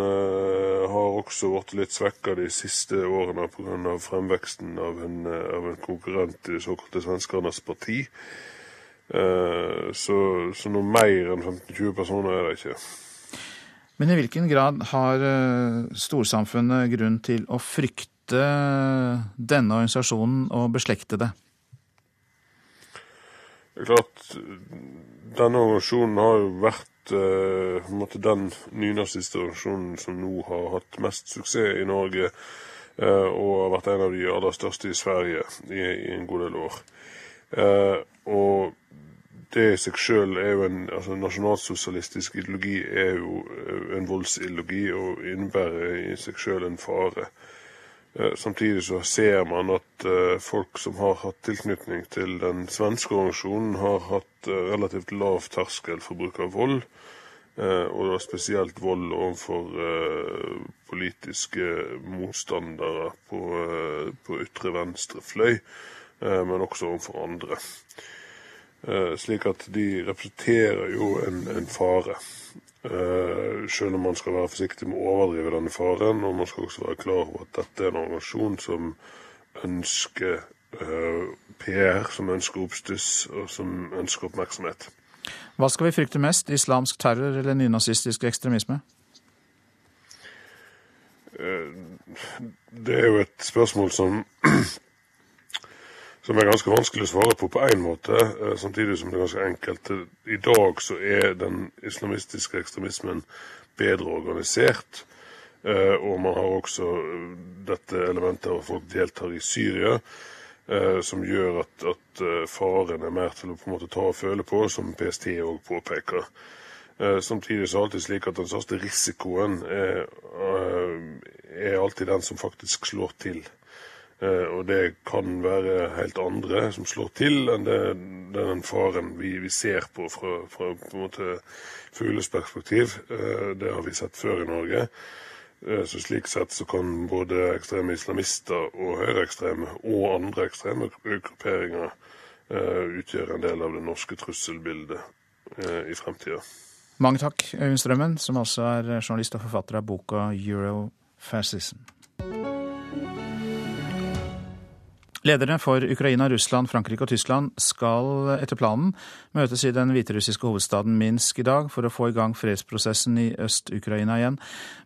Speaker 36: har også blitt litt svekka de siste årene pga. fremveksten av en, av en konkurrent i det såkalte Svenskernes parti. Så, så noe mer enn 15-20 personer er det ikke.
Speaker 1: Men i hvilken grad har storsamfunnet grunn til å frykte denne organisasjonen og beslektede?
Speaker 36: Det er klart, denne organisasjonen har jo vært eh, måte, den nynazistorganisasjonen som nå har hatt mest suksess i Norge, eh, og har vært en av de aller største i Sverige i, i en god del år. Eh, og det i seg sjøl er jo en altså Nasjonalsosialistisk ideologi er jo en voldsideologi og innebærer i seg sjøl en fare. Samtidig så ser man at folk som har hatt tilknytning til den svenske organisasjonen, har hatt relativt lav terskel for bruk av vold. Og da spesielt vold overfor politiske motstandere på, på ytre venstre fløy, men også overfor andre. Eh, slik at de representerer jo en, en fare. Uh, selv om man skal være forsiktig med å overdrive denne faren. Og man skal også være klar over at dette er en organisasjon som ønsker eh, PR, som ønsker oppstuss, og som ønsker oppmerksomhet.
Speaker 1: Hva skal vi frykte mest? Islamsk terror eller nynazistisk ekstremisme?
Speaker 36: Det er jo et spørsmål som *clears throat* som er ganske vanskelig å svare på på én måte, eh, samtidig som det er ganske enkelt. I dag så er den islamistiske ekstremismen bedre organisert. Eh, og man har også eh, dette elementet av at folk deltar i Syria, som gjør at, at faren er mer til å på en måte ta og føle på, som PST òg påpeker. Samtidig så er det alltid slik at den største risikoen er, er alltid den som faktisk slår til. Eh, og det kan være helt andre som slår til, enn det, den faren vi, vi, ser på fra, fra på en måte fugles. Eh, det har vi sett før i Norge. Eh, så Slik sett så kan både ekstreme islamister og høyreekstreme og andre ekstreme grupperinger utgjøre en del av det norske trusselbildet i fremtida.
Speaker 1: Mange takk, Øyvind Strømmen, som altså er journalist og forfatter av boka Eurofascism. Lederne for Ukraina, Russland, Frankrike og Tyskland skal etter planen møtes i den hviterussiske hovedstaden Minsk i dag for å få i gang fredsprosessen i Øst-Ukraina igjen.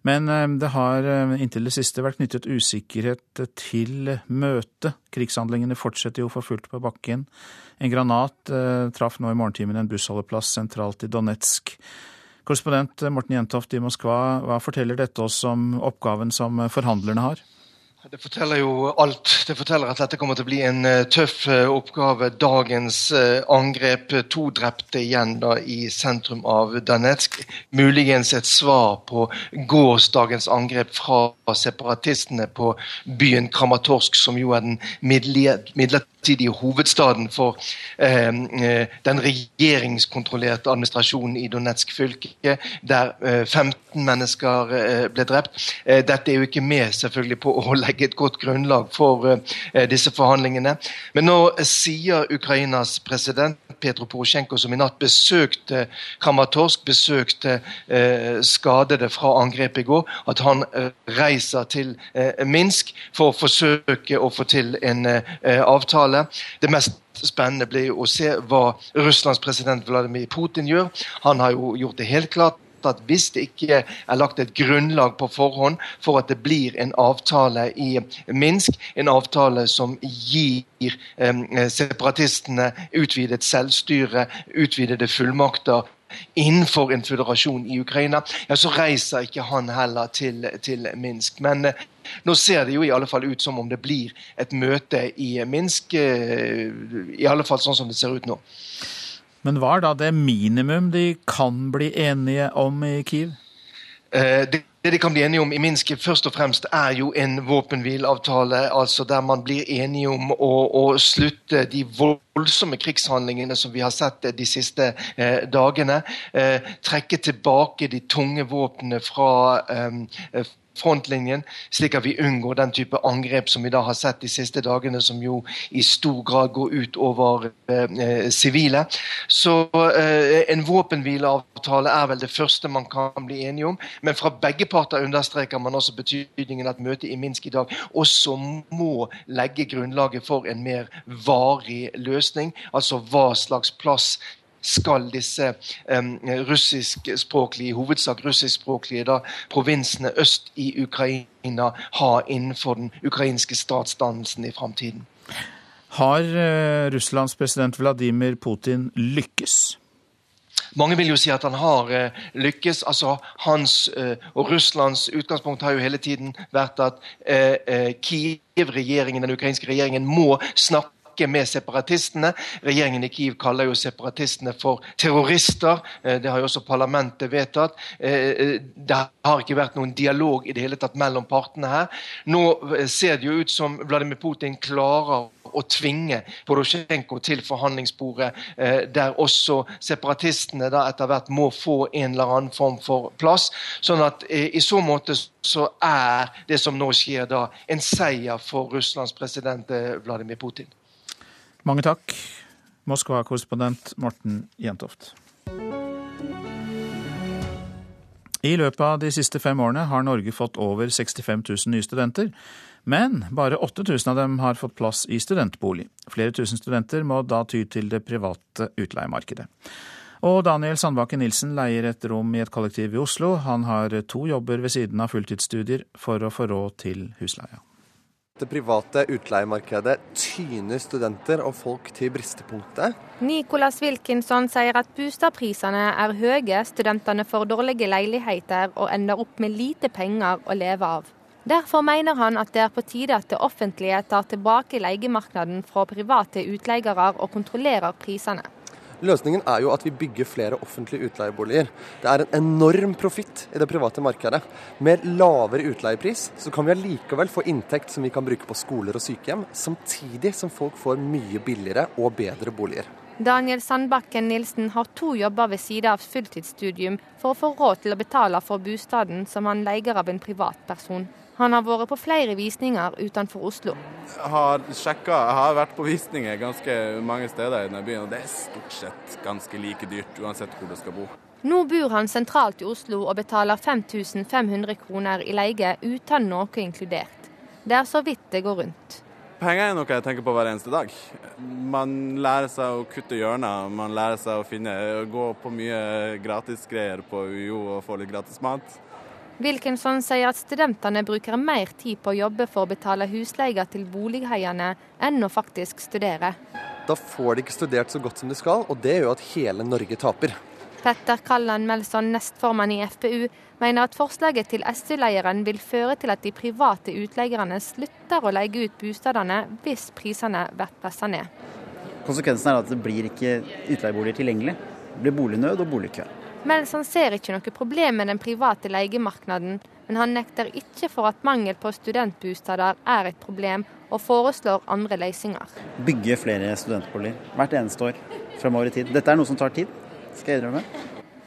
Speaker 1: Men eh, det har eh, inntil det siste vært knyttet usikkerhet til møtet. Krigshandlingene fortsetter jo for fullt på bakken. En granat eh, traff nå i morgentimen en bussholdeplass sentralt i Donetsk. Korrespondent Morten Jentoft i Moskva, hva forteller dette oss om oppgaven som forhandlerne har?
Speaker 37: Det forteller jo alt. Det forteller at dette kommer til å bli en uh, tøff uh, oppgave. Dagens uh, angrep, to drepte igjen da i sentrum av Danetsk. Muligens et svar på gårsdagens angrep fra separatistene på byen Kramatorsk, som jo er den midlertidige hovedstaden for eh, eh, den regjeringskontrollerte administrasjonen i Donetsk fylke, der eh, 15 mennesker eh, ble drept. Eh, dette er jo ikke med selvfølgelig på å legge et godt grunnlag for eh, disse forhandlingene. Men nå sier Ukrainas president Petro Porosjenko, som i natt besøkte Kramatorsk, besøkte skadede fra angrepet i går, at han reiser til Minsk for å forsøke å få til en avtale. Det mest spennende blir å se hva Russlands president Vladimir Putin gjør. Han har jo gjort det helt klart at hvis det ikke er lagt et grunnlag på forhånd for at det blir en avtale i Minsk, en avtale som gir eh, separatistene utvidet selvstyre, utvidede fullmakter innenfor en føderasjon i Ukraina, ja, så reiser ikke han heller til, til Minsk. Men eh, nå ser det jo i alle fall ut som om det blir et møte i Minsk, eh, i alle fall sånn som det ser ut nå.
Speaker 1: Men hva er da det minimum de kan bli enige om i Kiev?
Speaker 37: Eh, det det de kan bli enige om i Minsk, først og fremst er jo en våpenhvileavtale. altså Der man blir enige om å, å, slutte de voldsomme krigshandlingene som vi har sett de siste eh, dagene. Eh, trekke tilbake de tunge våpnene fra eh, frontlinjen, slik at vi unngår den type angrep som vi da har sett de siste dagene, som jo i stor grad går ut over eh, sivile. Eh, Så eh, en våpenhvileavtale er vel det første man kan bli enige om. Men fra begge parter understreker man også betydningen at møtet i Minsk i dag også må legge grunnlaget for en mer varig løsning. Altså hva slags plass skal disse um, russiskspråklige, hovedsak russiskspråklige da, provinsene øst i Ukraina ha innenfor den ukrainske statsdannelsen i framtiden.
Speaker 1: Har uh, Russlands president Vladimir Putin lykkes?
Speaker 37: Mange vil jo si at han har uh, lykkes. altså Hans uh, og Russlands utgangspunkt har jo hele tiden vært at Kiev-regjeringen, den ukrainske regjeringen, må snakke snakke med separatistene. Regjeringen i Kiev kaller jo separatistene for terrorister. Det har jo også parlamentet vedtatt. Det har ikke vært noen dialog i det hele tatt mellom partene her. Nå ser det jo ut som Vladimir Putin klarer å tvinge Porosjenko til forhandlingsbordet, der også separatistene da etter hvert må få en eller annen form for plass. Sånn at i så måte så er det som nå skjer da, en seier for Russlands president Vladimir Putin.
Speaker 1: Mange takk, Moskva-korrespondent Morten Jentoft. I løpet av de siste fem årene har Norge fått over 65 000 nye studenter, men bare 8000 av dem har fått plass i studentbolig. Flere tusen studenter må da ty til det private utleiemarkedet. Og Daniel Sandbakken Nilsen leier et rom i et kollektiv i Oslo. Han har to jobber ved siden av fulltidsstudier for å få råd til husleia.
Speaker 38: Det private utleiemarkedet tyner studenter og folk til bristepunktet.
Speaker 39: Nicolas Wilkinson sier at boligprisene er høye, studentene får dårlige leiligheter og ender opp med lite penger å leve av. Derfor mener han at det er på tide at det offentlige tar tilbake leiemarkedet fra private utleiere og kontrollerer prisene.
Speaker 38: Løsningen er jo at vi bygger flere offentlige utleieboliger. Det er en enorm profitt i det private markedet. Med lavere utleiepris så kan vi allikevel få inntekt som vi kan bruke på skoler og sykehjem, samtidig som folk får mye billigere og bedre boliger.
Speaker 39: Daniel Sandbakken Nilsen har to jobber ved siden av fulltidsstudium for å få råd til å betale for bostaden som han leier av en privatperson. Han har vært på flere visninger utenfor Oslo.
Speaker 40: Jeg har sjekka, jeg har vært på visninger ganske mange steder i denne byen, og det er stort sett ganske like dyrt uansett hvor du skal bo.
Speaker 39: Nå bor han sentralt i Oslo og betaler 5500 kroner i leie uten noe inkludert. Det er så vidt det går rundt.
Speaker 40: Penger er noe jeg tenker på hver eneste dag. Man lærer seg å kutte hjørner, man lærer seg å finne, gå på mye gratisgreier på UiO og få litt gratis mat.
Speaker 39: Wilkinson sier at studentene bruker mer tid på å jobbe for å betale husleie til bolighaiene enn å faktisk studere.
Speaker 38: Da får de ikke studert så godt som de skal, og det gjør at hele Norge taper.
Speaker 39: Petter Kalland Melson, nestformann i FPU, mener at forslaget til SU-leieren vil føre til at de private utleierne slutter å leie ut bostedene hvis prisene blir presset ned.
Speaker 41: Konsekvensen er at det blir ikke utleieboliger tilgjengelig. Det blir bolignød og boligkø.
Speaker 39: Melson ser ikke noe problem med den private leiemarkedet, men han nekter ikke for at mangel på studentbosteder er et problem, og foreslår andre løsninger.
Speaker 41: Bygge flere studentboliger hvert eneste år fremover i tid. Dette er noe som tar tid, skal jeg innrømme.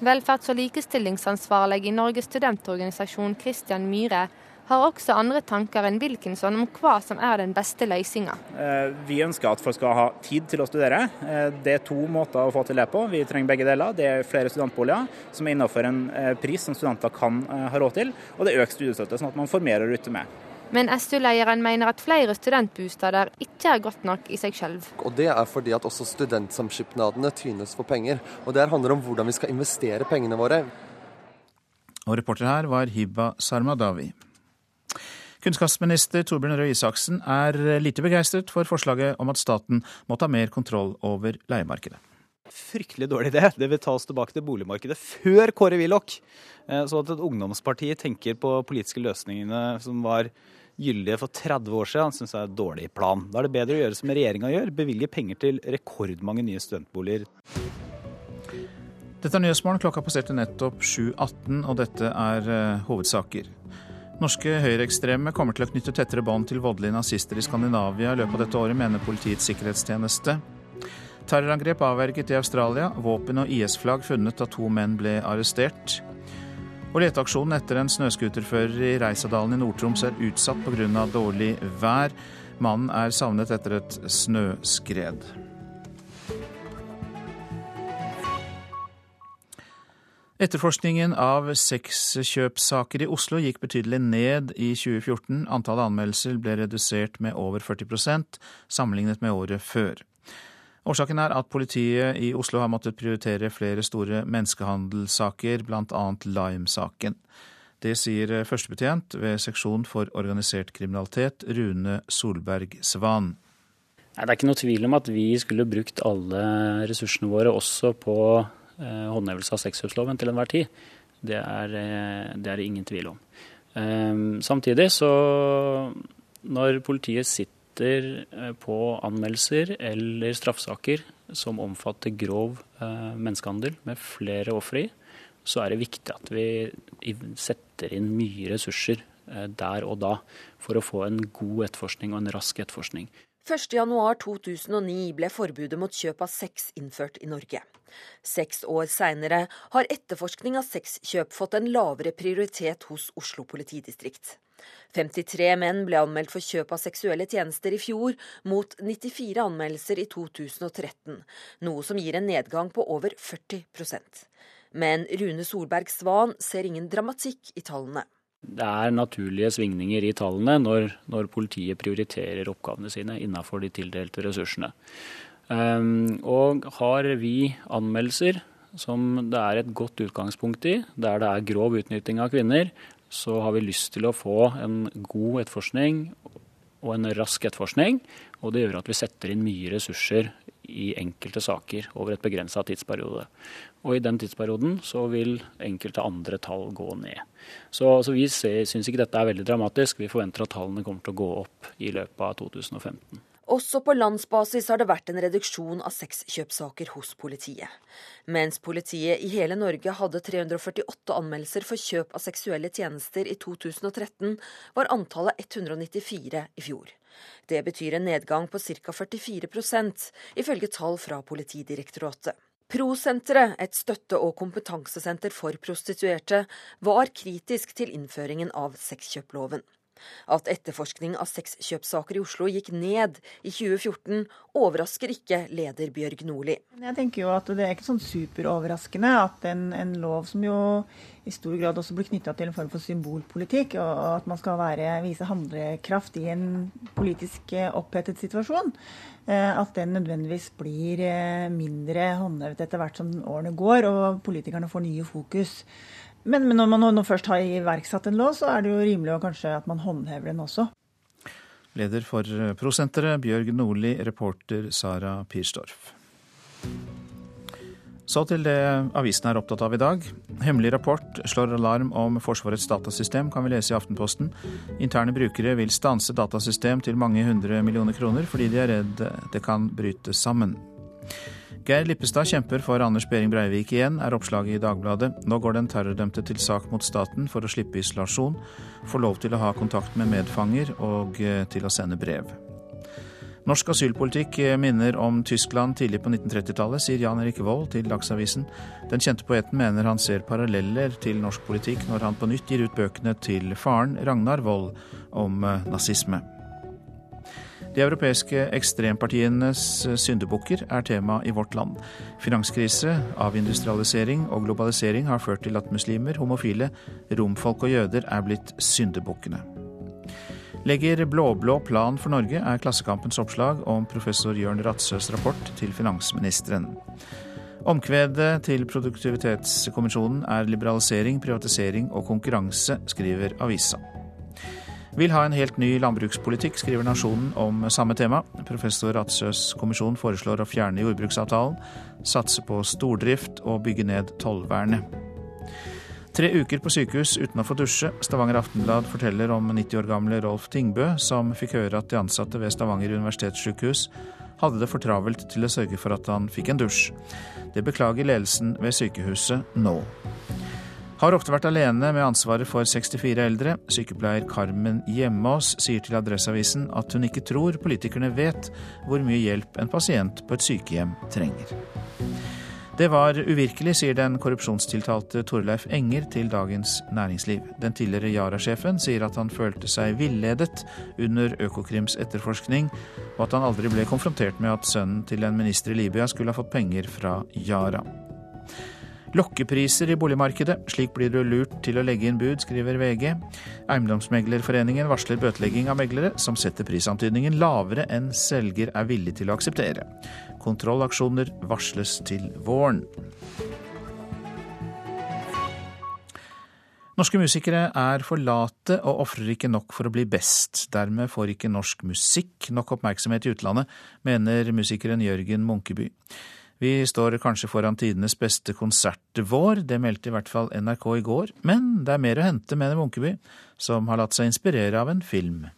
Speaker 39: Velferds- og likestillingsansvarlig i Norges studentorganisasjon Christian Myhre har også andre tanker enn Wilkinson om hva som er den beste løsninga.
Speaker 42: Eh, vi ønsker at folk skal ha tid til å studere. Eh, det er to måter å få til det på. Vi trenger begge deler. Det er flere studentboliger som er innenfor en eh, pris som studenter kan ha råd til, og det er økt studiestøtte, sånn at man får mer å rutte med.
Speaker 39: Men SU-lederen mener at flere studentbosteder ikke er godt nok i seg selv.
Speaker 38: Og Det er fordi at også studentsamskipnadene tynes for penger. Og Det handler om hvordan vi skal investere pengene våre.
Speaker 1: Og reporter her var Hiba Sarmadawi. Kunnskapsminister Torbjørn Røe Isaksen er lite begeistret for forslaget om at staten må ta mer kontroll over leiemarkedet.
Speaker 43: Fryktelig dårlig idé. Det vil ta oss tilbake til boligmarkedet før Kåre Willoch. Eh, så at et ungdomsparti tenker på politiske løsningene som var gyldige for 30 år siden, syns jeg er en dårlig plan. Da er det bedre å gjøre som regjeringa gjør, bevilge penger til rekordmange nye studentboliger.
Speaker 1: Dette er Nyhetsmorgen. Klokka passerte nettopp 7.18, og dette er uh, hovedsaker. Norske høyreekstreme kommer til å knytte tettere bånd til voldelige nazister i Skandinavia i løpet av dette året, mener Politiets sikkerhetstjeneste. Terrorangrep avverget i Australia. Våpen og IS-flagg funnet da to menn ble arrestert. Og leteaksjonen etter en snøscooterfører i Reisadalen i Nord-Troms er utsatt pga. dårlig vær. Mannen er savnet etter et snøskred. Etterforskningen av sexkjøpssaker i Oslo gikk betydelig ned i 2014. Antallet anmeldelser ble redusert med over 40% sammenlignet med året før. Årsaken er at politiet i Oslo har måttet prioritere flere store menneskehandelssaker, bl.a. Lime-saken. Det sier førstebetjent ved seksjon for organisert kriminalitet, Rune Solberg Svan.
Speaker 44: Det er ikke noe tvil om at vi skulle brukt alle ressursene våre også på håndhevelse av sexkjøpsloven til enhver tid. Det er, eh, det er ingen tvil om. Eh, samtidig så, når politiet sitter
Speaker 45: eh, på anmeldelser eller straffesaker som omfatter grov eh, menneskehandel med flere ofre i, så er det viktig at vi setter inn mye ressurser eh, der og da for å få en god etterforskning og en rask etterforskning.
Speaker 46: 1.1.2009 ble forbudet mot kjøp av sex innført i Norge. Seks år seinere har etterforskning av sexkjøp fått en lavere prioritet hos Oslo politidistrikt. 53 menn ble anmeldt for kjøp av seksuelle tjenester i fjor, mot 94 anmeldelser i 2013, noe som gir en nedgang på over 40% Men Rune Solberg Svan ser ingen dramatikk i tallene.
Speaker 45: Det er naturlige svingninger i tallene når, når politiet prioriterer oppgavene sine innenfor de tildelte ressursene. Um, og har vi anmeldelser som det er et godt utgangspunkt i, der det er grov utnytting av kvinner, så har vi lyst til å få en god etterforskning og en rask etterforskning. Og det gjør at vi setter inn mye ressurser i enkelte saker over et begrensa tidsperiode. Og i den tidsperioden så vil enkelte andre tall gå ned. Så, så vi syns ikke dette er veldig dramatisk. Vi forventer at tallene kommer til å gå opp i løpet av 2015.
Speaker 46: Også på landsbasis har det vært en reduksjon av sexkjøpssaker hos politiet. Mens politiet i hele Norge hadde 348 anmeldelser for kjøp av seksuelle tjenester i 2013, var antallet 194 i fjor. Det betyr en nedgang på ca. 44% ifølge tall fra Politidirektoratet. Prosenteret, et støtte- og kompetansesenter for prostituerte, var kritisk til innføringen av sexkjøploven. At etterforskning av sexkjøpssaker i Oslo gikk ned i 2014, overrasker ikke leder Bjørg Nordli.
Speaker 31: Jeg tenker jo at Det er ikke sånn superoverraskende at en, en lov som jo i stor grad også blir knytta til en form for symbolpolitikk, og at man skal være, vise handlekraft i en politisk eh, opphetet situasjon, eh, at den nødvendigvis blir eh, mindre håndhevet etter hvert som årene går og politikerne får nye fokus. Men, men når man nå først har iverksatt en lov, så er det jo rimelig kanskje at man håndhever den også.
Speaker 1: Leder for Prosenteret, Bjørg Nordli, reporter Sara Pirsdorf. Så til det avisen er opptatt av i dag. Hemmelig rapport slår alarm om Forsvarets datasystem, kan vi lese i Aftenposten. Interne brukere vil stanse datasystem til mange hundre millioner kroner, fordi de er redd det kan bryte sammen. Geir Lippestad kjemper for Anders Behring Breivik igjen, er oppslaget i Dagbladet. Nå går den terrordømte til sak mot staten for å slippe isolasjon, få lov til å ha kontakt med medfanger og eh, til å sende brev. Norsk asylpolitikk eh, minner om Tyskland tidlig på 1930-tallet, sier Jan Erik Vold til Dagsavisen. Den kjente poeten mener han ser paralleller til norsk politikk når han på nytt gir ut bøkene til faren, Ragnar Vold, om eh, nazisme. De europeiske ekstrempartienes syndebukker er tema i vårt land. Finanskrise, avindustrialisering og globalisering har ført til at muslimer, homofile, romfolk og jøder er blitt syndebukkene. Legger blå-blå plan for Norge, er Klassekampens oppslag om professor Jørn Ratsøs rapport til finansministeren. Omkvedet til Produktivitetskommisjonen er liberalisering, privatisering og konkurranse, skriver avisa. Vil ha en helt ny landbrukspolitikk, skriver Nasjonen om samme tema. Professor Ratsøs kommisjon foreslår å fjerne jordbruksavtalen, satse på stordrift og bygge ned tollvernet. Tre uker på sykehus uten å få dusje. Stavanger Aftenblad forteller om 90 år gamle Rolf Tingbø, som fikk høre at de ansatte ved Stavanger universitetssykehus hadde det for travelt til å sørge for at han fikk en dusj. Det beklager ledelsen ved sykehuset nå. Har ofte vært alene med ansvaret for 64 eldre. Sykepleier Carmen Hjemmås sier til Adresseavisen at hun ikke tror politikerne vet hvor mye hjelp en pasient på et sykehjem trenger. Det var uvirkelig, sier den korrupsjonstiltalte Torleif Enger til Dagens Næringsliv. Den tidligere Yara-sjefen sier at han følte seg villedet under Økokrims etterforskning, og at han aldri ble konfrontert med at sønnen til en minister i Libya skulle ha fått penger fra Yara. Lokkepriser i boligmarkedet. Slik blir du lurt til å legge inn bud, skriver VG. Eiendomsmeglerforeningen varsler bøtelegging av meglere som setter prisantydningen lavere enn selger er villig til å akseptere. Kontrollaksjoner varsles til våren. Norske musikere er for late og ofrer ikke nok for å bli best. Dermed får ikke norsk musikk nok oppmerksomhet i utlandet, mener musikeren Jørgen Munkeby. Vi står kanskje foran tidenes beste konsertvår, det meldte i hvert fall NRK i går. Men det er mer å hente, mener Munkeby, som har latt seg inspirere av en film.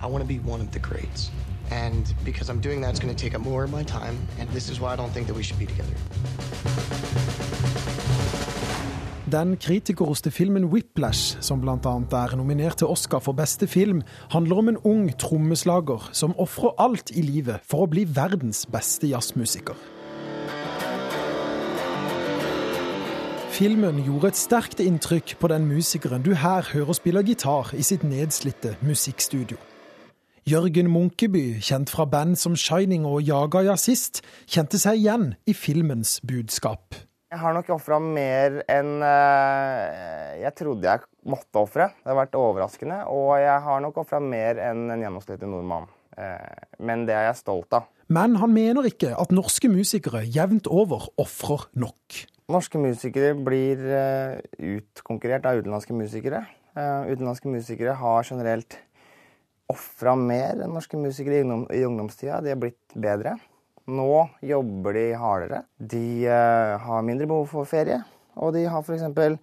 Speaker 47: I want to be one of the greats. And because I'm doing that, it's going to take up more of my time. And this is why I don't think that we should be together.
Speaker 31: Den kritikerroste filmen 'Whiplash', som bl.a. er nominert til Oscar for beste film, handler om en ung trommeslager som ofrer alt i livet for å bli verdens beste jazzmusiker. Filmen gjorde et sterkt inntrykk på den musikeren du her hører spille gitar i sitt nedslitte musikkstudio. Jørgen Munkeby, kjent fra band som Shining og Jaga Jazzist, kjente seg igjen i filmens budskap.
Speaker 48: Jeg har nok ofra mer enn uh, jeg trodde jeg måtte ofre. Det har vært overraskende. Og jeg har nok ofra mer enn en gjennomsnittlig nordmann. Uh, men det er jeg stolt av.
Speaker 31: Men han mener ikke at norske musikere jevnt over ofrer nok.
Speaker 48: Norske musikere blir uh, utkonkurrert av utenlandske musikere. utenlandske musikere har generelt ofra mer enn norske musikere i, ungdomstida. De har blitt bedre. Nå jobber de hardere. De uh, har mindre behov for ferie. Og de har f.eks.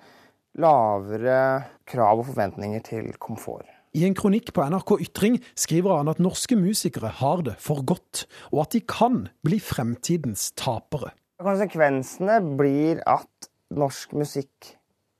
Speaker 48: lavere krav og forventninger til komfort.
Speaker 31: I en kronikk på NRK Ytring skriver han at norske musikere har det for godt, og at de kan bli fremtidens tapere.
Speaker 48: Konsekvensene blir at norsk musikk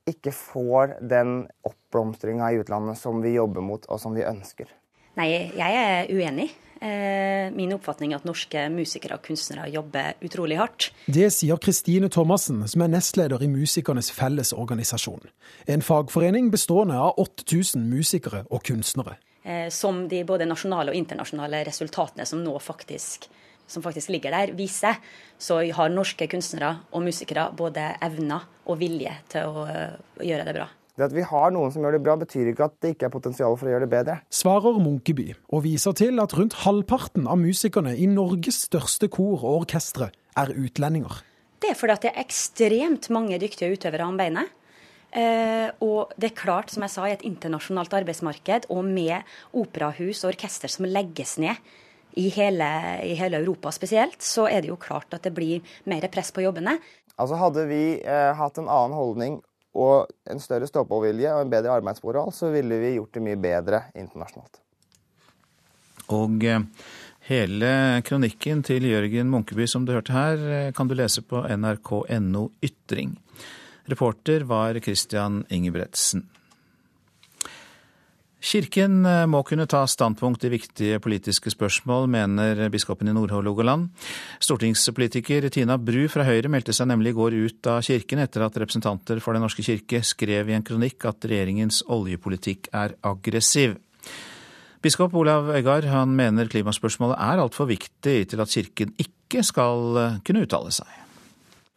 Speaker 48: ikke får den oppblomstringa i utlandet som vi jobber mot, og som vi ønsker.
Speaker 49: Nei, jeg er uenig. Eh, min oppfatning er at norske musikere og kunstnere jobber utrolig hardt.
Speaker 31: Det sier Kristine Thomassen, som er nestleder i Musikernes Fellesorganisasjon. En fagforening bestående av 8000 musikere og kunstnere.
Speaker 49: Eh, som de både nasjonale og internasjonale resultatene som nå faktisk, som faktisk ligger der, viser, så har norske kunstnere og musikere både evner og vilje til å gjøre det bra.
Speaker 48: Det at vi har noen som gjør det bra, betyr ikke at det ikke er potensial for å gjøre det bedre.
Speaker 31: Svarer Munkeby, og viser til at rundt halvparten av musikerne i Norges største kor og orkestre er utlendinger.
Speaker 49: Det er fordi at det er ekstremt mange dyktige utøvere om beinet. Eh, og det er klart, som jeg sa, i et internasjonalt arbeidsmarked og med operahus og orkester som legges ned i hele, i hele, Europa spesielt, så er det jo klart at det blir mer press på jobbene.
Speaker 48: Altså Hadde vi eh, hatt en annen holdning og en større stå-på-vilje og en bedre arbeidsmoral, så ville vi gjort det mye bedre internasjonalt.
Speaker 1: Og eh, hele kronikken til Jørgen Munkeby som du hørte her, eh, kan du lese på nrk.no ytring. Reporter var Christian Ingebretsen. Kirken eh, må kunne ta standpunkt i viktige politiske spørsmål, mener biskopen i Nord-Hålogaland. Stortingspolitiker Tina Bru fra Høyre meldte seg nemlig i går ut av kirken etter at representanter for Den norske kirke skrev i en kronikk at regjeringens oljepolitikk er aggressiv. Biskop Olav Øygard han mener klimaspørsmålet er altfor viktig til at kirken ikke skal eh, kunne uttale seg.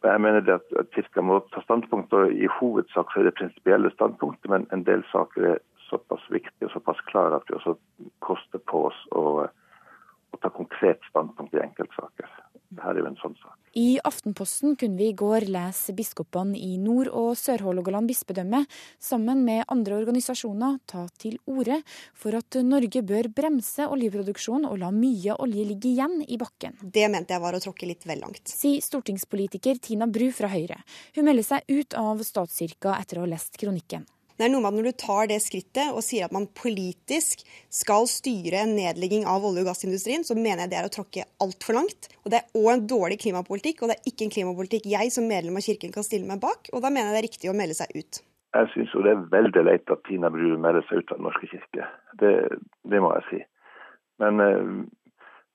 Speaker 50: Jeg mener det at Kirka må ta standpunkt, og i hovedsak så er det prinsipielle standpunkter, men en del saker er såpass viktig og såpass klar at vi også koster på oss å, å ta konkret standpunkt i enkeltsaker. Dette er jo en sånn sak.
Speaker 51: I Aftenposten kunne vi i går lese biskopene i Nord- og Sør-Hålogaland bispedømme sammen med andre organisasjoner ta til orde for at Norge bør bremse oljeproduksjonen og la mye olje ligge igjen i bakken.
Speaker 52: Det mente jeg var å tråkke litt vel langt.
Speaker 51: Sier stortingspolitiker Tina Bru fra Høyre. Hun melder seg ut av statskirka etter å ha lest kronikken.
Speaker 52: Det er noe med at Når du tar det skrittet og sier at man politisk skal styre en nedlegging av olje- og gassindustrien, så mener jeg det er å tråkke altfor langt. Og Det er òg en dårlig klimapolitikk, og det er ikke en klimapolitikk jeg som medlem av Kirken kan stille meg bak. og Da mener jeg det er riktig å melde seg ut.
Speaker 50: Jeg syns det er veldig leit at Tina Bru melder seg ut av Den norske kirke. Det, det må jeg si. Men eh,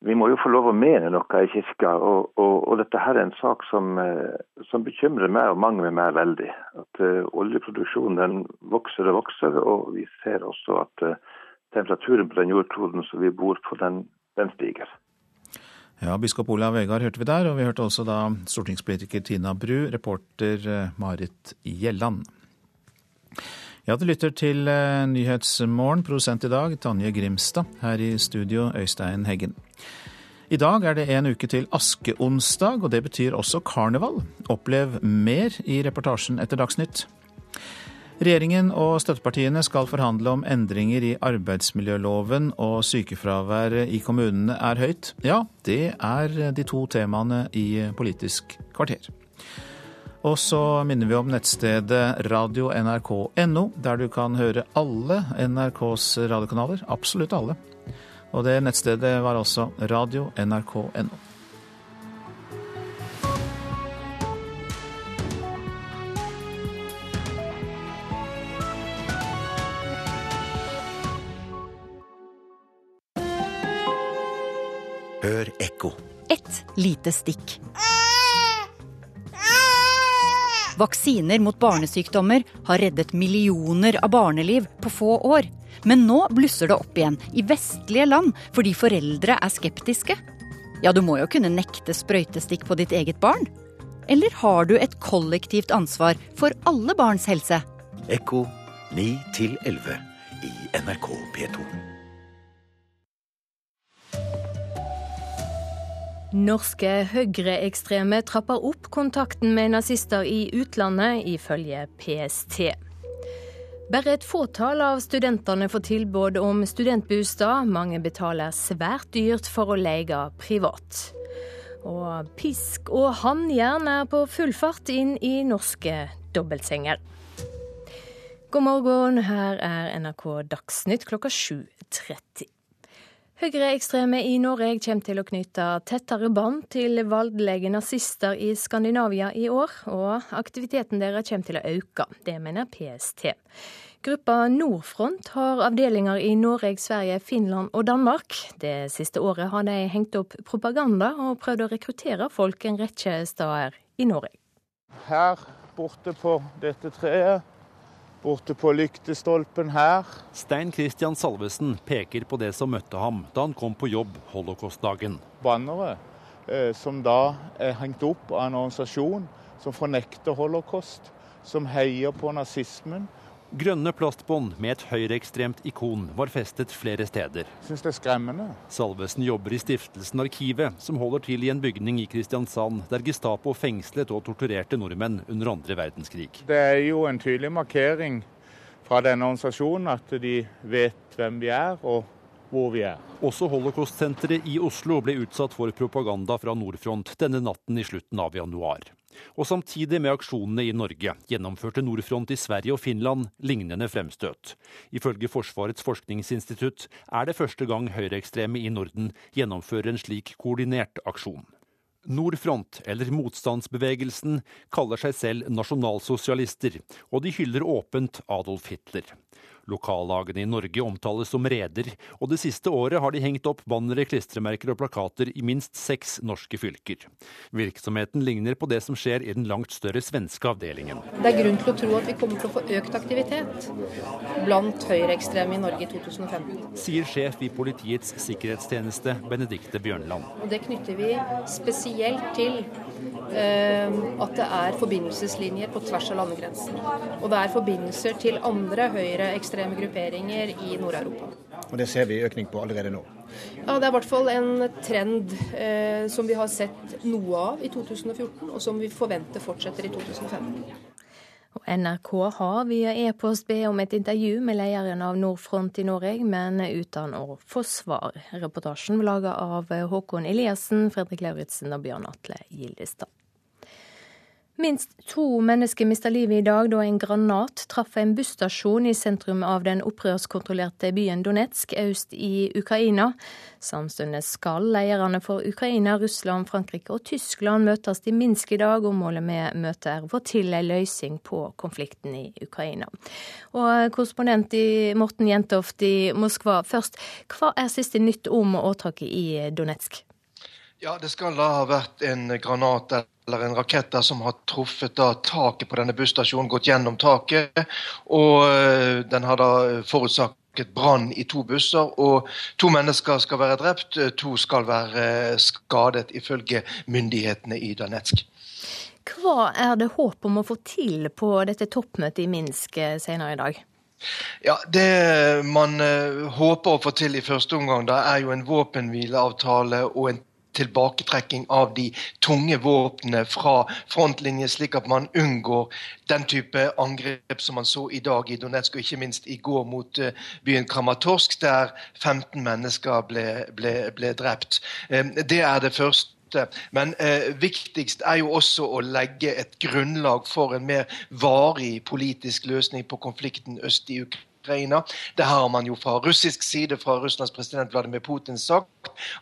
Speaker 50: vi må jo få lov å mene noe i kirka, og, og, og dette her er en sak som, eh, som, bekymrer meg og mange med meg veldig. At uh, Oljeproduksjonen vokser og vokser, og vi ser også at uh, temperaturen på den jordkloden som vi bor på, den, den stiger.
Speaker 1: Ja, Biskop Olav Vegard hørte vi der, og vi hørte også da stortingspolitiker Tina Bru, reporter Marit Gjelland. Ja, du lytter til Nyhetsmorgen, produsent i dag Tanje Grimstad. Her i studio Øystein Heggen. I dag er det en uke til askeonsdag, og det betyr også karneval. Opplev mer i reportasjen etter Dagsnytt. Regjeringen og støttepartiene skal forhandle om endringer i arbeidsmiljøloven, og sykefraværet i kommunene er høyt. Ja, det er de to temaene i Politisk kvarter. Og så minner vi om nettstedet radio.nrk.no, der du kan høre alle NRKs radiokanaler. Absolutt alle. Og det nettstedet var også radio.nrk.no.
Speaker 53: Hør ekko.
Speaker 54: Et lite stikk. Vaksiner mot barnesykdommer har reddet millioner av barneliv på få år. Men nå blusser det opp igjen i vestlige land fordi foreldre er skeptiske. Ja, du må jo kunne nekte sprøytestikk på ditt eget barn? Eller har du et kollektivt ansvar for alle barns helse?
Speaker 53: Ekko 9 11 i NRK P2.
Speaker 30: Norske høyreekstreme trapper opp kontakten med nazister i utlandet, ifølge PST. Bare et fåtall av studentene får tilbud om studentbostad. Mange betaler svært dyrt for å leie privat. Og pisk og hannjern er på full fart inn i norske dobbeltsenger. God morgen, her er NRK Dagsnytt klokka 7.30. Høyreekstreme i Norge kommer til å knytte tettere bånd til voldelige nazister i Skandinavia i år, og aktiviteten deres kommer til å øke. Det mener PST. Gruppa Nordfront har avdelinger i Norge, Sverige, Finland og Danmark. Det siste året har de hengt opp propaganda og prøvd å rekruttere folk en rekke steder i Norge.
Speaker 31: Her borte på dette treet borte på lyktestolpen her.
Speaker 32: Stein Christian Salvesen peker på det som møtte ham da han kom på jobb holocaustdagen.
Speaker 31: Bannere eh, som da er hengt opp av en organisasjon som fornekter holocaust, som heier på nazismen,
Speaker 32: Grønne plastbånd med et høyreekstremt ikon var festet flere steder.
Speaker 31: Syns det er skremmende.
Speaker 32: Salvesen jobber i stiftelsen Arkivet, som holder til i en bygning i Kristiansand, der Gestapo fengslet og torturerte nordmenn under andre verdenskrig.
Speaker 31: Det er jo en tydelig markering fra denne organisasjonen at de vet hvem vi er og hvor vi er.
Speaker 32: Også Holocaust-senteret i Oslo ble utsatt for propaganda fra Nordfront denne natten i slutten av januar. Og samtidig med aksjonene i Norge gjennomførte Nordfront i Sverige og Finland lignende fremstøt. Ifølge Forsvarets forskningsinstitutt er det første gang høyreekstreme i Norden gjennomfører en slik koordinert aksjon. Nordfront, eller motstandsbevegelsen, kaller seg selv nasjonalsosialister, og de hyller åpent Adolf Hitler. Lokallagene i Norge omtales som reder, og det siste året har de hengt opp bannere, klistremerker og plakater i minst seks norske fylker. Virksomheten ligner på det som skjer i den langt større svenske avdelingen.
Speaker 33: Det er grunn til å tro at vi kommer til å få økt aktivitet blant høyreekstreme i Norge i 2015.
Speaker 32: Sier sjef i Politiets sikkerhetstjeneste, Benedikte Bjørnland.
Speaker 33: Og det knytter vi spesielt til Eh, at det er forbindelseslinjer på tvers av landegrensen. Og det er forbindelser til andre høyreekstreme grupperinger i Nord-Europa.
Speaker 27: Og Det ser vi økning på allerede nå?
Speaker 33: Ja, Det er i hvert fall en trend eh, som vi har sett noe av i 2014, og som vi forventer fortsetter i 2015.
Speaker 30: Og NRK har via e-post bedt om et intervju med lederen av Nordfront i Norge, men uten å få svar. Reportasjen var laget av Håkon Eliassen, Fredrik Lauritzen og Bjørn Atle Gildestad. Minst to mennesker mista livet i dag da en granat traff en busstasjon i sentrum av den opprørskontrollerte byen Donetsk øst i Ukraina. Samtidig skal lederne for Ukraina, Russland, Frankrike og Tyskland møtes i Minsk i dag, og målet med møtet er å få til en løsning på konflikten i Ukraina. Og korrespondent Morten Jentoft i Moskva, først, hva er siste nytt om åtaket i Donetsk?
Speaker 45: Ja, Det skal da ha vært en granat eller en rakett som har truffet da taket på denne busstasjonen, gått gjennom taket. Og eh, den har da forårsaket brann i to busser. Og to mennesker skal være drept, to skal være skadet, ifølge myndighetene i Danetsk.
Speaker 30: Hva er det håp om å få til på dette toppmøtet i Minsk eh, senere i dag?
Speaker 45: Ja, Det man håper å få til i første omgang, da er jo en våpenhvileavtale og en tilbaketrekking av de tunge våpnene fra frontlinjen, slik at man unngår den type angrep som man så i dag i Donetsk, og ikke minst i går mot eh, byen Kramatorsk, der 15 mennesker ble, ble, ble drept. Det er det første. Men eh, viktigst er jo også å legge et grunnlag for en mer varig politisk løsning på konflikten øst i Ukraina Ukraina. Det har man jo fra russisk side, fra Russlands president Vladimir Putin, sagt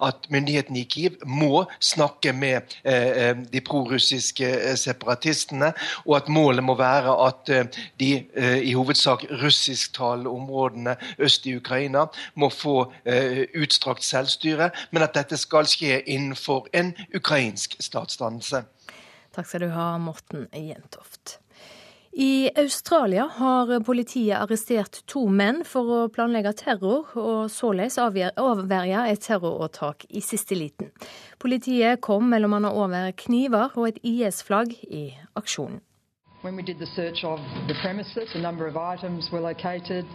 Speaker 45: at myndighetene i Kiev må snakke med eh, eh de prorussiske eh, separatistene, og at målet må være at eh, de eh, i hovedsak russisktalende områdene øst i Ukraina må få eh, utstrakt selvstyre, men at dette skal skje innenfor en ukrainsk statsdannelse.
Speaker 30: Takk skal du ha, Morten Jentoft. I Australia har politiet arrestert to menn for å planlegge terror, og således avverge et terroråtak i siste liten. Politiet kom mellom annet over kniver og et IS-flagg i aksjonen. When we did the search of the premises, a number of items were located,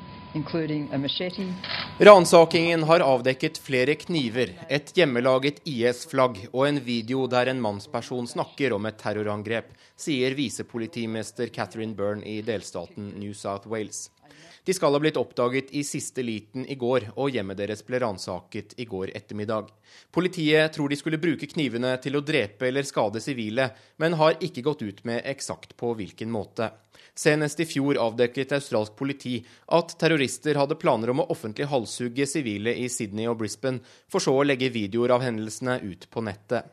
Speaker 3: Ransakingen har avdekket flere kniver, et hjemmelaget IS-flagg og en video der en mannsperson snakker om et terrorangrep, sier visepolitimester Catherine Byrne i delstaten New South Wales. De skal ha blitt oppdaget i siste liten i går, og hjemmet deres ble ransaket i går ettermiddag. Politiet tror de skulle bruke knivene til å drepe eller skade sivile, men har ikke gått ut med eksakt på hvilken måte. Senest i fjor avdekket australsk politi at terrorister hadde planer om å offentlig halshugge sivile i Sydney og Brisbane, for så å legge videoer av hendelsene ut på nettet.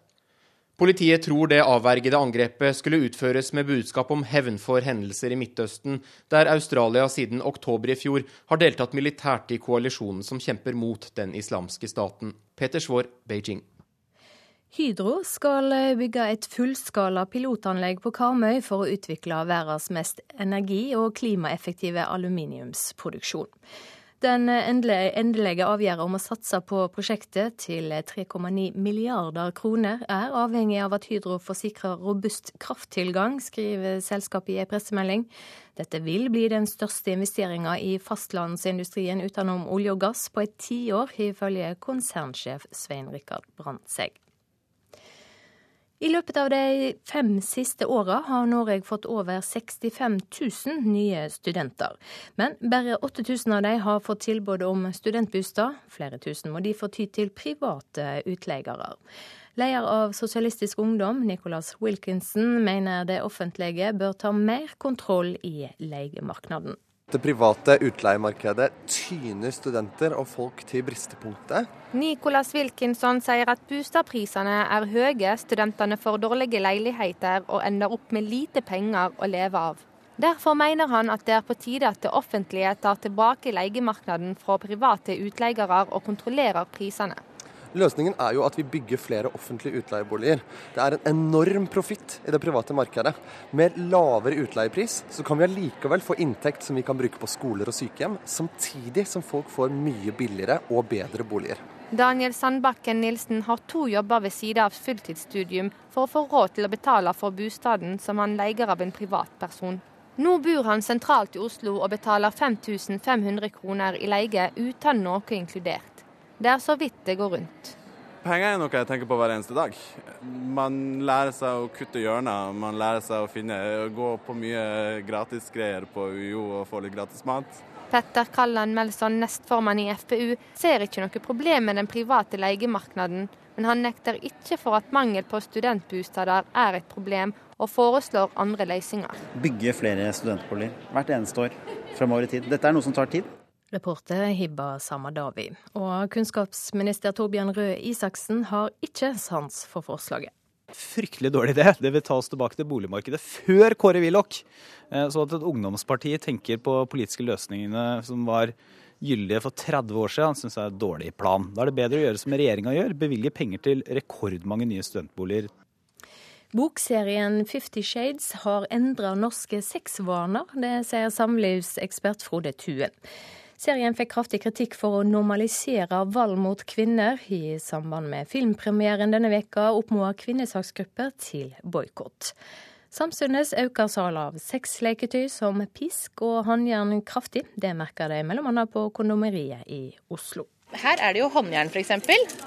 Speaker 3: Politiet tror det avvergede angrepet skulle utføres med budskap om hevn for hendelser i Midtøsten, der Australia siden oktober i fjor har deltatt militært i koalisjonen som kjemper mot den islamske staten. Peter Svår, Beijing.
Speaker 30: Hydro skal eh, bygge et fullskala pilotanlegg på Karmøy for å utvikle verdens mest energi- og klimaeffektive aluminiumsproduksjon. Den endelige avgjørelsen om å satse på prosjektet til 3,9 milliarder kroner er avhengig av at Hydro får sikra robust krafttilgang, skriver selskapet i en pressemelding. Dette vil bli den største investeringa i fastlandsindustrien utenom olje og gass på et tiår, ifølge konsernsjef Svein Rikard Brandtzæg. I løpet av de fem siste åra har Norge fått over 65 000 nye studenter. Men bare 8000 av dem har fått tilbud om studentbostad. Flere tusen må de få ty til private utleiere. Leder av Sosialistisk Ungdom, Nicholas Wilkinson, mener det offentlige bør ta mer kontroll i leiemarkedet.
Speaker 38: Det private utleiemarkedet tyner studenter og folk til bristepunktet.
Speaker 39: Nicolas Wilkinson sier at boligprisene er høye, studentene får dårlige leiligheter og ender opp med lite penger å leve av. Derfor mener han at det er på tide at det offentlige tar tilbake leiemarkedet fra private utleiere og kontrollerer prisene.
Speaker 38: Løsningen er jo at vi bygger flere offentlige utleieboliger. Det er en enorm profitt i det private markedet. Med lavere utleiepris så kan vi allikevel få inntekt som vi kan bruke på skoler og sykehjem, samtidig som folk får mye billigere og bedre boliger.
Speaker 39: Daniel Sandbakken Nilsen har to jobber ved siden av fulltidsstudium for å få råd til å betale for bostaden som han leier av en privatperson. Nå bor han sentralt i Oslo og betaler 5500 kroner i leie uten noe inkludert. Det er så vidt det går rundt.
Speaker 31: Penger er noe jeg tenker på hver eneste dag. Man lærer seg å kutte hjørner, man lærer seg å finne, gå på mye gratisgreier på UiO og få litt gratis mat.
Speaker 39: Petter Kalland Melson, nestformann i FPU, ser ikke noe problem med den private leiemarkedet, men han nekter ikke for at mangel på studentbosteder er et problem, og foreslår andre løsninger.
Speaker 55: Bygge flere studentboliger hvert eneste år fremover i tid. Dette er noe som tar tid.
Speaker 30: Reporter Hibba Samadawi. Og kunnskapsminister Torbjørn Røe Isaksen har ikke sans for forslaget.
Speaker 43: Fryktelig dårlig idé. Det vil ta oss tilbake til boligmarkedet før Kåre Willoch. Eh, så at et ungdomsparti tenker på politiske løsningene som var gyldige for 30 år siden, syns jeg er en dårlig plan. Da er det bedre å gjøre som regjeringa gjør, bevilge penger til rekordmange nye studentboliger.
Speaker 30: Bokserien Fifty Shades har endra norske sexvaner. Det sier samlivsekspert Frode Tuen. Serien fikk kraftig kritikk for å normalisere vold mot kvinner. I samband med filmpremieren denne veka oppmoder kvinnesaksgrupper til boikott. Samtidig øker salget av sexleketøy som pisk og håndjern kraftig. Det merker de bl.a. på kondomeriet i Oslo.
Speaker 24: Her er det jo håndjern f.eks.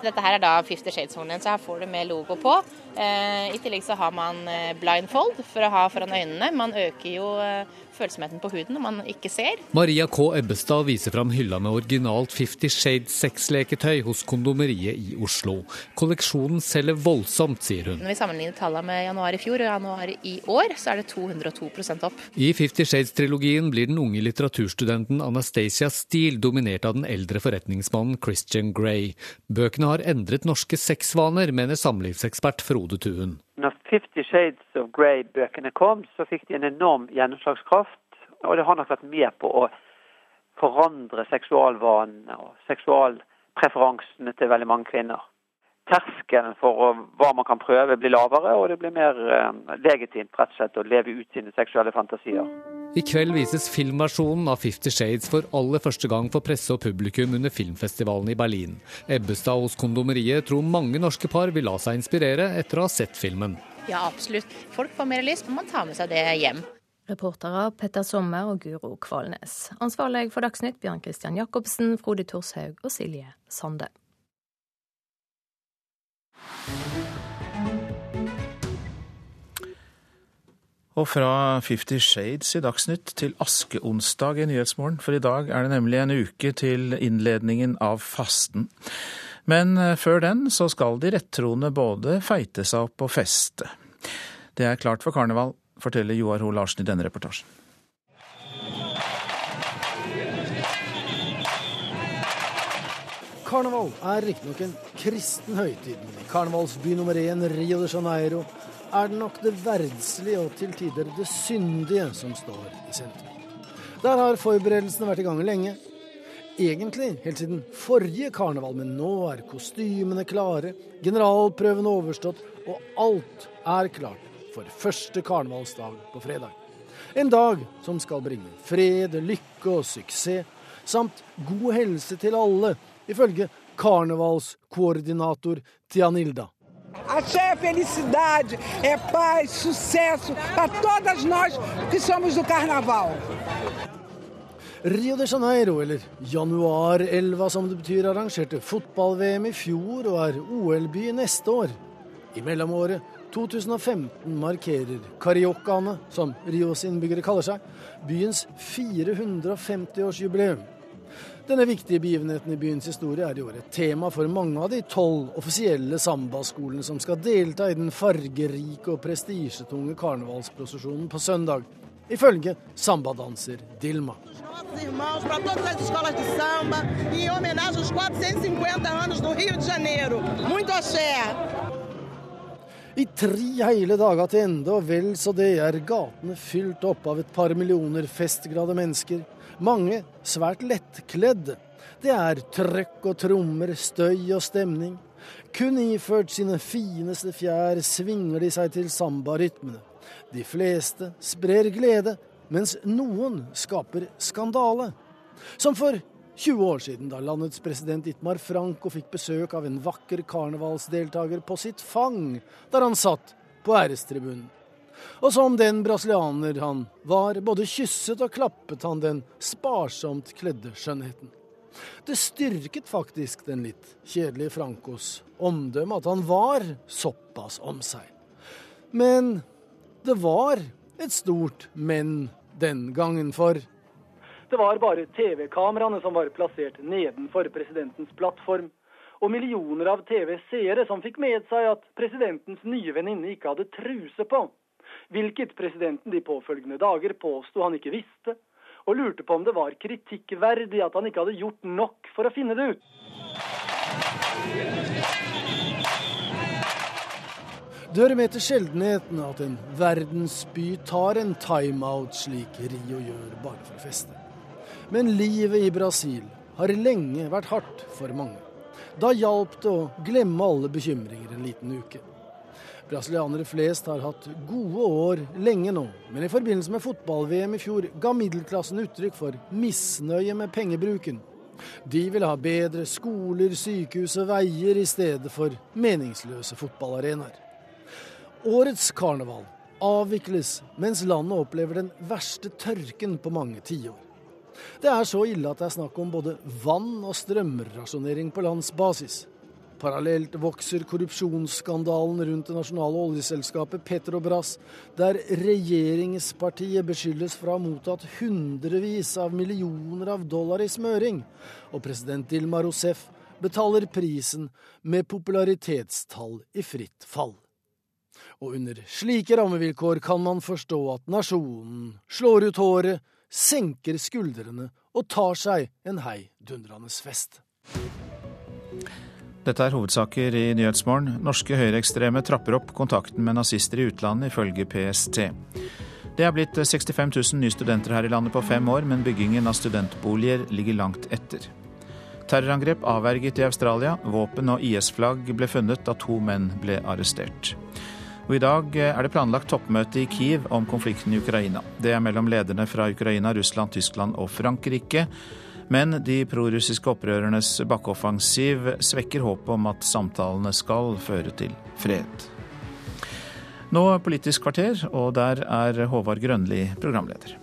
Speaker 24: Dette her er da Fifty Shades-hornet, så her får du med logo på. Eh, I tillegg så har man eh, blindfold for å ha foran øynene. Man øker jo eh, følsomheten på huden når man ikke ser.
Speaker 25: Maria K. Ebbestad viser fram hylla med originalt Fifty Shades sexleketøy hos Kondomeriet i Oslo. Kolleksjonen selger voldsomt, sier hun.
Speaker 24: Når vi sammenligner tallene med januar i fjor og januar i år, så er det 202% opp.
Speaker 25: I Fifty Shades-trilogien blir den unge litteraturstudenten Anastacia Steele dominert av den eldre forretningsmannen Christian Grey. Bøkene har endret norske sexvaner, mener samlivsekspert Frode Tuen.
Speaker 56: Når Fifty Shades of Grey-bøkene kom, så fikk de en enorm gjennomslagskraft. Og det har nok vært med på å forandre seksualvanene og seksualpreferansene til veldig mange kvinner. Terskelen for hva man kan prøve blir lavere, og det blir mer eh, legitimt rett og slett å leve ut sine seksuelle fantasier.
Speaker 25: I kveld vises filmversjonen av Fifty Shades for aller første gang for presse og publikum under filmfestivalen i Berlin. Ebbestad hos Kondomeriet tror mange norske par vil la seg inspirere etter å ha sett filmen.
Speaker 24: Ja, absolutt. Folk får mer lyst, men man tar med seg det hjem.
Speaker 30: Reportere Petter Sommer og Guro Kvalnes. Ansvarlig for Dagsnytt Bjørn Christian Jacobsen, Frode Thorshaug og Silje Sande.
Speaker 1: Og fra Fifty Shades i Dagsnytt til askeonsdag i Nyhetsmorgen, for i dag er det nemlig en uke til innledningen av fasten. Men eh, før den så skal de rettroende både feite seg opp og feste. Det er klart for karneval, forteller Joar Ho Larsen i denne reportasjen.
Speaker 45: Karneval er riktignok en kristen høytid, karnevalsby nummer én, Rio de Janeiro, er det nok det verdslige og til tider det syndige som står i sentrum. Der har forberedelsene vært i gang lenge. Egentlig helt siden forrige karneval, men nå er kostymene klare, generalprøven overstått, og alt er klart for første karnevalsdag på fredag. En dag som skal bringe fred, lykke og suksess, samt god helse til alle, ifølge karnevalskoordinator Tianilda.
Speaker 31: Axé é felicidade, é paz, sucesso para todas nós que somos do carnaval.
Speaker 45: Rio de Janeiro, eller Januarelva som det betyr, arrangerte fotball-VM i fjor og er OL-by neste år. I mellomåret 2015 markerer cariocaene, som Rios innbyggere kaller seg, byens 450-årsjubileum. Denne viktige begivenheten i byens historie er i år et tema for mange av de tolv offisielle sambaskolene som skal delta i den fargerike og prestisjetunge karnevalsprosesjonen på søndag, ifølge sambadanser Dilma.
Speaker 31: Irmãos, para todas as escolas de samba, em homenagem aos 450 anos do Rio de Janeiro. Muito axé!
Speaker 45: I tre hele dager til ende, og vel så det, er gatene fylt opp av et par millioner festglade mennesker. Mange svært lettkledde. Det er trøkk og trommer, støy og stemning. Kun iført sine fineste fjær svinger de seg til sambarytmene. De fleste sprer glede, mens noen skaper skandale. Som for 20 år siden, da landets president Itmar Franco fikk besøk av en vakker karnevalsdeltaker på sitt fang, der han satt på ærestribunen. Og som den brasilianer han var, både kysset og klappet han den sparsomt kledde skjønnheten. Det styrket faktisk den litt kjedelige Francos omdømme at han var såpass om seg. Men det var et stort men den gangen, for
Speaker 57: det var bare TV-kameraene som var plassert nedenfor presidentens plattform, og millioner av TV-seere som fikk med seg at presidentens nye venninne ikke hadde truse på. Hvilket presidenten de påfølgende dager påsto han ikke visste, og lurte på om det var kritikkverdig at han ikke hadde gjort nok for å finne det ut.
Speaker 45: Det hører med til sjeldenheten at en verdensby tar en timeout slik Rio gjør bare for å feste. Men livet i Brasil har lenge vært hardt for mange. Da hjalp det å glemme alle bekymringer en liten uke. Brasilianere flest har hatt gode år lenge nå, men i forbindelse med fotball-VM i fjor ga middelklassen uttrykk for misnøye med pengebruken. De vil ha bedre skoler, sykehus og veier i stedet for meningsløse fotballarenaer. Årets karneval avvikles mens landet opplever den verste tørken på mange tiår. Det er så ille at det er snakk om både vann- og strømrasjonering på landsbasis. Parallelt vokser korrupsjonsskandalen rundt det nasjonale oljeselskapet Petrobras, der regjeringspartiet beskyldes for å ha mottatt hundrevis av millioner av dollar i smøring. Og president Dilma Rousef betaler prisen med popularitetstall i fritt fall. Og under slike rammevilkår kan man forstå at nasjonen slår ut håret, senker skuldrene og tar seg en heidundrende fest.
Speaker 1: Dette er hovedsaker i Nyhetsmorgen. Norske høyreekstreme trapper opp kontakten med nazister i utlandet, ifølge PST. Det er blitt 65 000 nye studenter her i landet på fem år, men byggingen av studentboliger ligger langt etter. Terrorangrep avverget i Australia. Våpen og IS-flagg ble funnet da to menn ble arrestert. Og I dag er det planlagt toppmøte i Kiev om konflikten i Ukraina. Det er mellom lederne fra Ukraina, Russland, Tyskland og Frankrike. Men de prorussiske opprørernes bakkeoffensiv svekker håpet om at samtalene skal føre til fred. Nå Politisk kvarter, og der er Håvard Grønli programleder.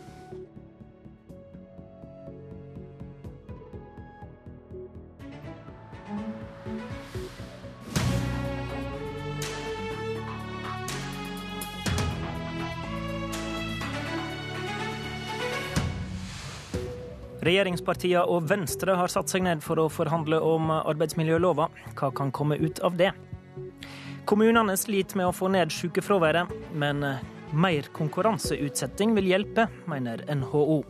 Speaker 58: Regjeringspartiene og Venstre har satt seg ned for å forhandle om arbeidsmiljølova. Hva kan komme ut av det? Kommunene sliter med å få ned sykefraværet, men mer konkurranseutsetting vil hjelpe, mener NHO.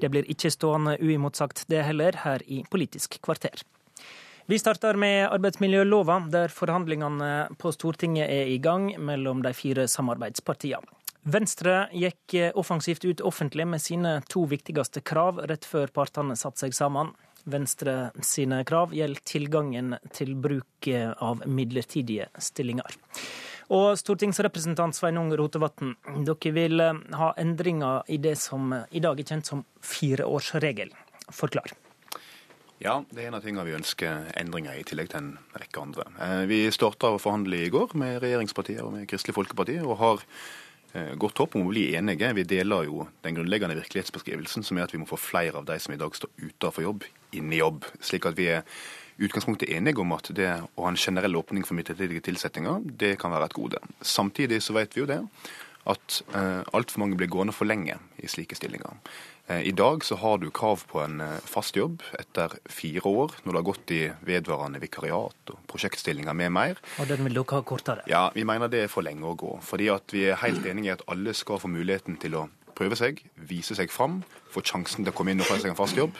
Speaker 58: Det blir ikke stående uimotsagt det heller, her i Politisk kvarter. Vi starter med arbeidsmiljølova, der forhandlingene på Stortinget er i gang mellom de fire samarbeidspartiene. Venstre gikk offensivt ut offentlig med sine to viktigste krav rett før partene satte seg sammen. Venstre sine krav gjelder tilgangen til bruk av midlertidige stillinger. Og stortingsrepresentant Sveinung Rotevatn, dere vil ha endringer i det som i dag er kjent som fireårsregel. Forklar.
Speaker 59: Ja, det er en av tingene vi ønsker endringer i, i tillegg til en rekke andre. Vi starta å forhandle i går med regjeringspartiet og med Kristelig Folkeparti, og har godt håp om å bli enige. Vi deler jo den grunnleggende virkelighetsbeskrivelsen, som er at vi må få flere av de som i dag står utenfor jobb, inn i jobb. Slik at vi er utgangspunktet enige om at det å ha en generell åpning for midlertidige tilsettinger, det kan være et gode. Samtidig så vet vi jo det at eh, altfor mange blir gående for lenge i slike stillinger. Eh, I dag så har du krav på en fast jobb etter fire år, når du har gått i vedvarende vikariat og prosjektstillinger med mer.
Speaker 58: Og den vil dere ha kortere?
Speaker 59: Ja, vi mener det er for lenge å gå. Fordi vi er helt enige i at alle skal få muligheten til å prøve seg, vise seg fram, få sjansen til å komme inn og få seg en fast jobb.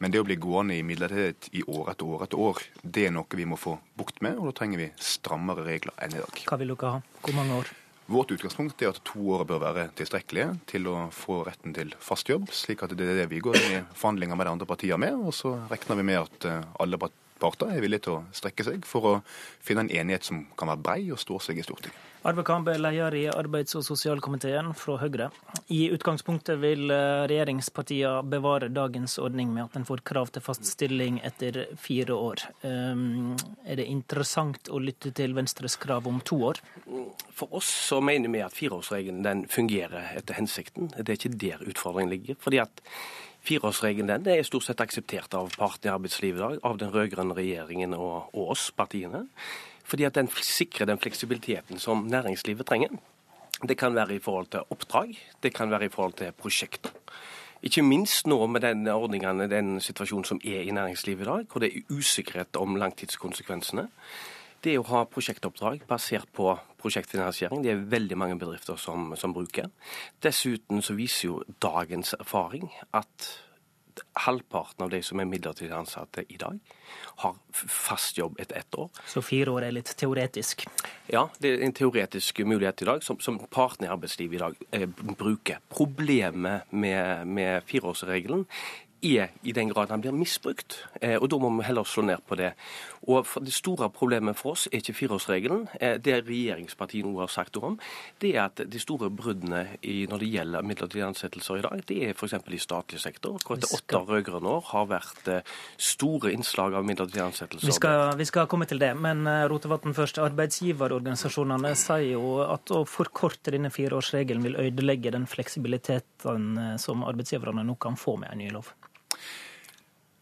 Speaker 59: Men det å bli gående i midlertidighet i år etter år etter år, det er noe vi må få bukt med, og da trenger vi strammere regler enn i dag.
Speaker 58: Hva vil dere ha? Hvor mange år?
Speaker 59: Vårt utgangspunkt er at to år bør være tilstrekkelige til å få retten til fast jobb, slik at det er det vi går i forhandlinger med de andre partiene med. Og så regner vi med at alle parter er villige til å strekke seg for å finne en enighet som kan være brei og stå seg i Stortinget.
Speaker 58: Arve Kambe, leder i arbeids- og sosialkomiteen fra Høyre. I utgangspunktet vil regjeringspartiene bevare dagens ordning med at en får krav til fast stilling etter fire år. Er det interessant å lytte til Venstres krav om to år?
Speaker 60: For oss så mener vi at fireårsregelen den fungerer etter hensikten. Det er ikke der utfordringen ligger. fordi at Fireårsregelen den, det er stort sett akseptert av partene i arbeidslivet i dag, av den rød-grønne regjeringen og, og oss, partiene. Fordi at den sikrer den fleksibiliteten som næringslivet trenger. Det kan være i forhold til oppdrag, det kan være i forhold til prosjekter. Ikke minst nå med den ordningen, den situasjonen som er i næringslivet i dag, hvor det er usikkerhet om langtidskonsekvensene. Det å ha prosjektoppdrag basert på prosjektfinansiering, det er veldig mange bedrifter som, som bruker. Dessuten så viser jo dagens erfaring at halvparten av de som er midlertidig ansatte i dag, har fast jobb etter ett år.
Speaker 58: Så fire år er litt teoretisk?
Speaker 60: Ja, det er en teoretisk mulighet i dag som, som partene i arbeidslivet i dag eh, bruker. Problemet med, med fireårsregelen er i den grad han blir misbrukt. Eh, og Da må vi heller slå ned på det. Og Det store problemet for oss er ikke fireårsregelen. Eh, det regjeringspartiet nå har sagt om, det er at de store bruddene når det gjelder midlertidige ansettelser i dag, det er f.eks. i statlig sektor. Hvor etter åtte rød-grønne år har vært eh, store innslag av midlertidige ansettelser.
Speaker 58: Vi skal, vi skal komme til det, men Rotevatn først. Arbeidsgiverorganisasjonene sier jo at å forkorte denne fireårsregelen vil ødelegge den fleksibiliteten som arbeidsgiverne nå kan få med en ny lov.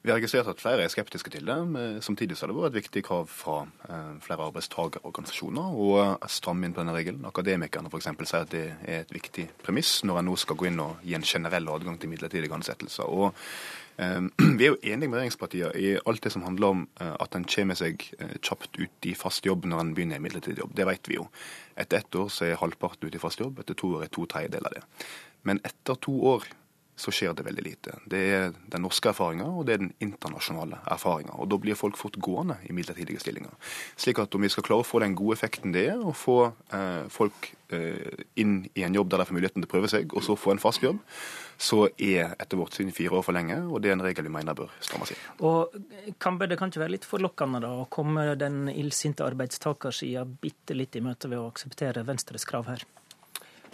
Speaker 59: Vi har registrert at flere er skeptiske til det. men Samtidig har det vært et viktig krav fra eh, flere arbeidstakerorganisasjoner å stramme inn på denne regelen. Akademikerne f.eks. sier at det er et viktig premiss når en nå skal gå inn og gi en generell adgang til midlertidige ansettelser. Og eh, *clears throat* Vi er jo enige med regjeringspartiene i alt det som handler om eh, at en kommer seg eh, kjapt ut i fast jobb når en begynner i midlertidig jobb. Det vet vi jo. Etter ett år så er halvparten ute i fast jobb, etter to år er to tredjedeler av det. Men etter to år så skjer det veldig lite. Det er den norske erfaringa, og det er den internasjonale erfaringa. Og da blir folk fort gående i midlertidige stillinger. Slik at om vi skal klare å få den gode effekten det er å få eh, folk eh, inn i en jobb der de får muligheten til å prøve seg, og så få en fast jobb, så er etter vårt syn fire år for lenge, og det er en regel vi mener bør strammes inn.
Speaker 58: Og Kambe, det kan ikke være litt forlokkende da, å komme den illsinte arbeidstakersida bitte litt i møte ved å akseptere Venstres krav her?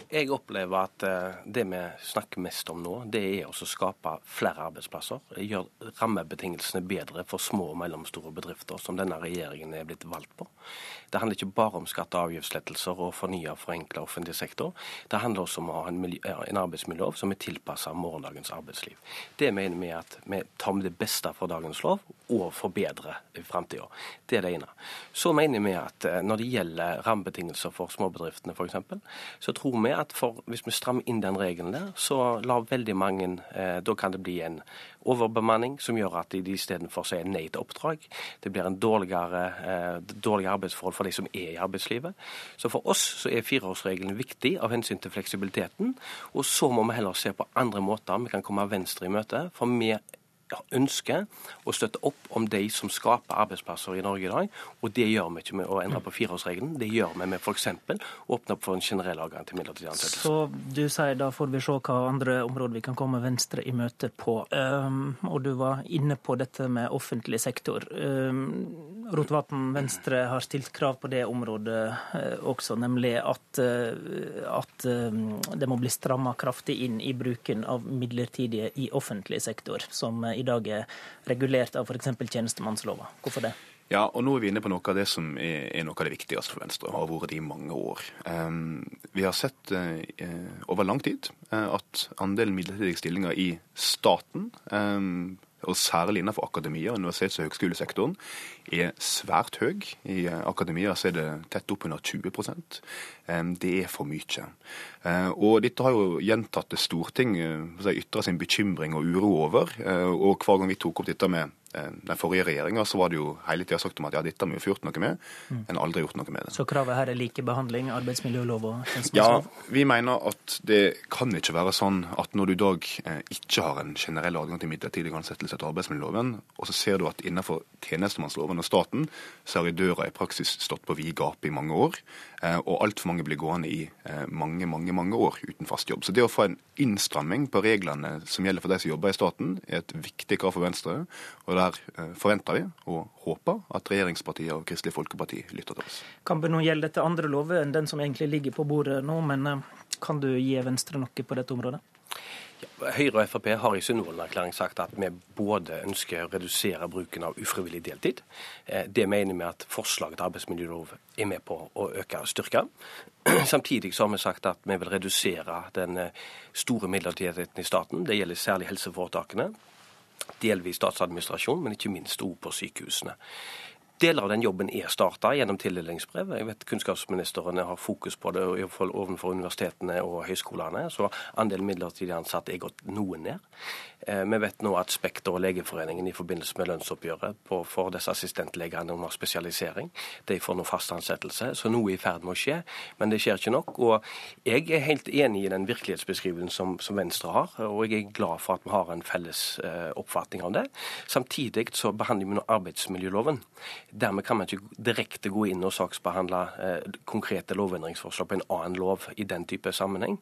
Speaker 60: Jeg opplever at eh, det vi snakker mest om nå, det er å skape flere arbeidsplasser. Gjøre rammebetingelsene bedre for små og mellomstore bedrifter, som denne regjeringen er blitt valgt på. Det handler ikke bare om skatte- og avgiftslettelser og fornye og forenkle offentlig sektor. Det handler også om å ha en, en arbeidsmiljølov som er tilpasset morgendagens arbeidsliv. Det mener vi at vi tar med det beste fra dagens lov og forbedrer i framtida. Det er det ene. Så mener vi at eh, når det gjelder rammebetingelser for småbedriftene f.eks., så tror vi at for, hvis vi strammer inn den regelen der, så lar veldig mange eh, Da kan det bli en overbemanning som gjør at de istedenfor sier nei til oppdrag. Det blir en dårligere, eh, dårligere arbeidsforhold for de som er i arbeidslivet. Så for oss så er fireårsregelen viktig av hensyn til fleksibiliteten. Og så må vi heller se på andre måter vi kan komme Venstre i møte. For vi ønsker å støtte opp om de som skaper arbeidsplasser i Norge i dag. Og det gjør vi ikke med å endre på fireårsregelen, det gjør vi med f.eks. å åpne opp for en generell adgang til midlertidig ansettelse.
Speaker 58: Så du sier da får vi se hva andre områder vi kan komme Venstre i møte på. Um, og du var inne på dette med offentlig sektor. Um, Rotevatn, Venstre har stilt krav på det området uh, også, nemlig at, uh, at uh, det må bli stramma kraftig inn i bruken av midlertidige i offentlig sektor, som i dag er regulert av f.eks. tjenestemannslova. Hvorfor det?
Speaker 59: Ja, og nå er vi inne på noe av det som er, noe av det viktigste for Venstre, og har vært det i mange år. Um, vi har sett uh, over lang tid uh, at andelen midlertidige stillinger i staten um, og særlig innenfor akademia, universitets- og høgskolesektoren, er svært høy. I akademia så er det tett oppunder 20% Det er for mye. Og dette har jo gjentatte storting ytra sin bekymring og uro over. Og hver gang vi tok opp dette med Eh, den forrige regjeringa så var det jo hele tida sagt om at ja, dette har vi jo gjort noe med. Mm. En aldri gjort noe med det.
Speaker 58: Så kravet her er likebehandling, arbeidsmiljølov og tjenestemannslov?
Speaker 59: Ja, vi mener at det kan ikke være sånn at når du i dag eh, ikke har en generell adgang til midlertidig ansettelse etter arbeidsmiljøloven, og så ser du at innenfor tjenestemannsloven og staten så har i døra i praksis stått på vid gap i mange år, eh, og altfor mange blir gående i eh, mange, mange, mange år uten fast jobb. Så det å få en innstramming på reglene som gjelder for de som jobber i staten, er et viktig krav for Venstre. og det der eh, forventer vi og håper at regjeringspartiet og Kristelig Folkeparti lytter til oss.
Speaker 58: Kampen nå gjelder dette andre lover enn den som egentlig ligger på bordet nå, men eh, kan du gi Venstre noe på dette området?
Speaker 60: Høyre og Frp har i Sundvolden-erklæring sagt at vi både ønsker å redusere bruken av ufrivillig deltid. Eh, det mener vi at forslaget til arbeidsmiljølov er med på å øke og styrke. *clears throat* Samtidig så har vi sagt at vi vil redusere den store midlertidigheten i staten. Det gjelder særlig helseforetakene delvis statsadministrasjon, men ikke minst òg på sykehusene. Deler av den jobben er starta gjennom tildelingsbrev. Jeg vet Kunnskapsministeren har fokus på det overfor universitetene og høyskolene, så andelen midlertidig ansatte er gått noe ned. Eh, vi vet nå at Spekter og Legeforeningen i forbindelse med lønnsoppgjøret på, for disse assistentlegene under spesialisering, de får nå fast ansettelse. Så noe er i ferd med å skje, men det skjer ikke nok. Og jeg er helt enig i den virkelighetsbeskrivelsen som, som Venstre har, og jeg er glad for at vi har en felles eh, oppfatning av det. Samtidig så behandler vi nå arbeidsmiljøloven. Dermed kan man ikke direkte gå inn og saksbehandle eh, konkrete lovendringsforslag på en annen lov i den type sammenheng.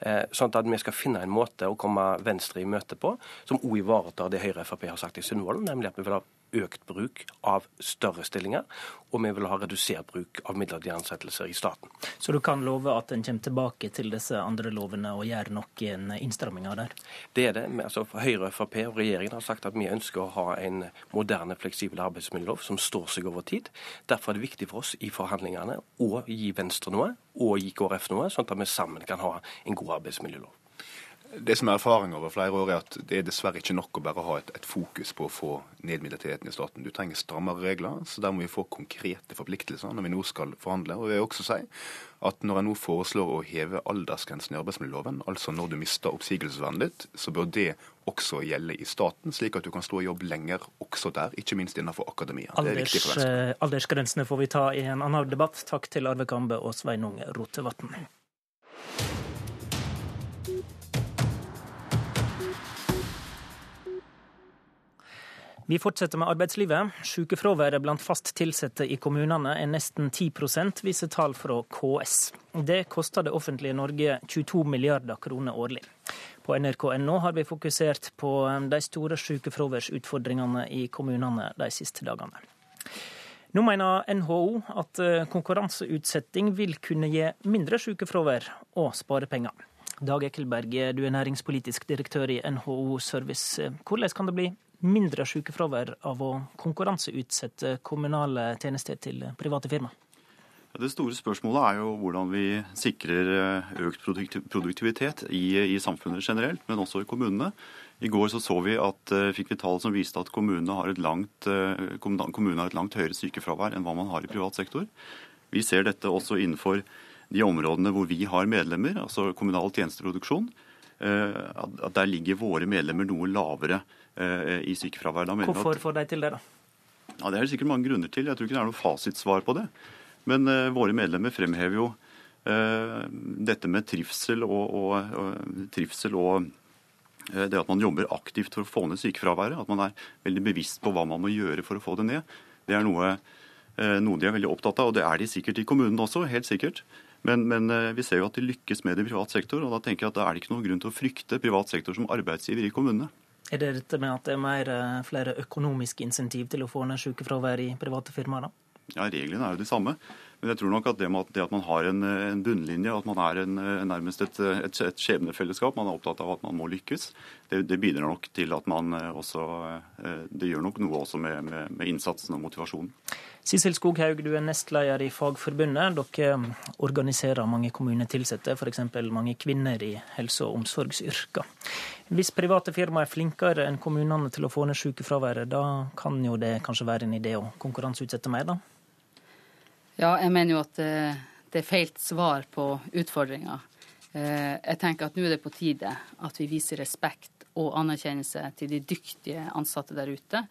Speaker 60: Eh, sånn at vi skal finne en måte å komme Venstre i møte på som òg ivaretar det Høyre og Frp har sagt i Sundvolden, nemlig at vi vil ha økt bruk av større stillinger, og vi vil ha redusert bruk av midlertidige ansettelser i staten.
Speaker 58: Så du kan love at en kommer tilbake til disse andre lovene og gjør noen innstramminger der?
Speaker 60: Det er det. Altså, Høyre, Frp og regjeringen har sagt at vi ønsker å ha en moderne, fleksibel arbeidsmiljølov som står seg over tid. Derfor er det viktig for oss i forhandlingene å gi Venstre noe, og gi KrF noe, sånn at vi sammen kan ha en god arbeidsmiljølov.
Speaker 59: Det som er erfaring over flere år, er at det er dessverre ikke nok å bare ha et, et fokus på å få ned midlertidigheten i staten. Du trenger strammere regler, så der må vi få konkrete forpliktelser når vi nå skal forhandle. Og jeg vil også si at når jeg nå foreslår å heve aldersgrensen i arbeidsmiljøloven, altså når du mister oppsigelsesvernet ditt, så bør det også gjelde i staten, slik at du kan stå i jobb lenger også der, ikke minst innenfor akademia.
Speaker 58: Er Venstre. Eh, aldersgrensene får vi ta i en annen debatt. Takk til Arve Kambe og Sveinung Rotevatn. Vi fortsetter med arbeidslivet. Sykefraværet blant fast ansatte i kommunene er nesten 10 viser tall fra KS. Det koster det offentlige Norge 22 milliarder kroner årlig. På nrk.no har vi fokusert på de store sykefraværsutfordringene i kommunene de siste dagene. Nå mener NHO at konkurranseutsetting vil kunne gi mindre sykefravær og spare penger. Dag Ekkelberg, du er næringspolitisk direktør i NHO Service. Hvordan kan det bli mindre sykefravær av å konkurranseutsette kommunale tjenester til private firma?
Speaker 61: Det store spørsmålet er jo hvordan vi sikrer eh, økt produktivitet i, i, samfunnet generelt, men også i kommunene. I går så, så vi at, uh, fikk vi tall som viste at kommunene har, langt, uh, kommunene har et langt høyere sykefravær enn hva man har i privat sektor. Vi ser dette også innenfor de områdene hvor vi har medlemmer, altså kommunal tjenesteproduksjon. At Der ligger våre medlemmer noe lavere Eh, i sykefravær.
Speaker 58: Hvorfor får de til det, da?
Speaker 61: Ja, Det er det sikkert mange grunner til. Jeg tror ikke det er noe fasitsvar på det. Men uh, våre medlemmer fremhever jo uh, dette med trivsel og, og, og, trivsel og uh, det at man jobber aktivt for å få ned sykefraværet. At man er veldig bevisst på hva man må gjøre for å få det ned. Det er noe, noe de er veldig opptatt av, og det er de sikkert i kommunene også. helt sikkert. Men, men, vi ser jo at de lykkes med det i privat sektor, og da tenker jeg at da er det ikke noen grunn til å frykte privat sektor som arbeidsgiver i kommunene.
Speaker 58: Er det dette med at det er mer, eh, flere økonomiske insentiv til å få ned sykefravær i private firmaer? da?
Speaker 61: Ja, Reglene er jo de samme. Men jeg tror nok at det, at, det at man har en, en, bunnlinje, at man er en, nærmest et, et, et, skjebnefellesskap, man er opptatt av at man må lykkes, det, det bidrar nok til at man eh, også eh, Det gjør nok noe også med, med, med innsatsen og motivasjonen.
Speaker 58: Sissel Skoghaug, du er nestleder i Fagforbundet. Dere organiserer mange kommunetilsatte, f.eks. mange kvinner i helse- og omsorgsyrker. Hvis private firmaer er flinkere enn kommunene til å få ned sykefraværet, da kan jo det kanskje være en idé å konkurranseutsette mer, da?
Speaker 62: Ja, jeg mener jo at eh, det er feil svar på utfordringa. Eh, jeg tenker at nå er det på tide at vi viser respekt og anerkjennelse til de dyktige ansatte der ute,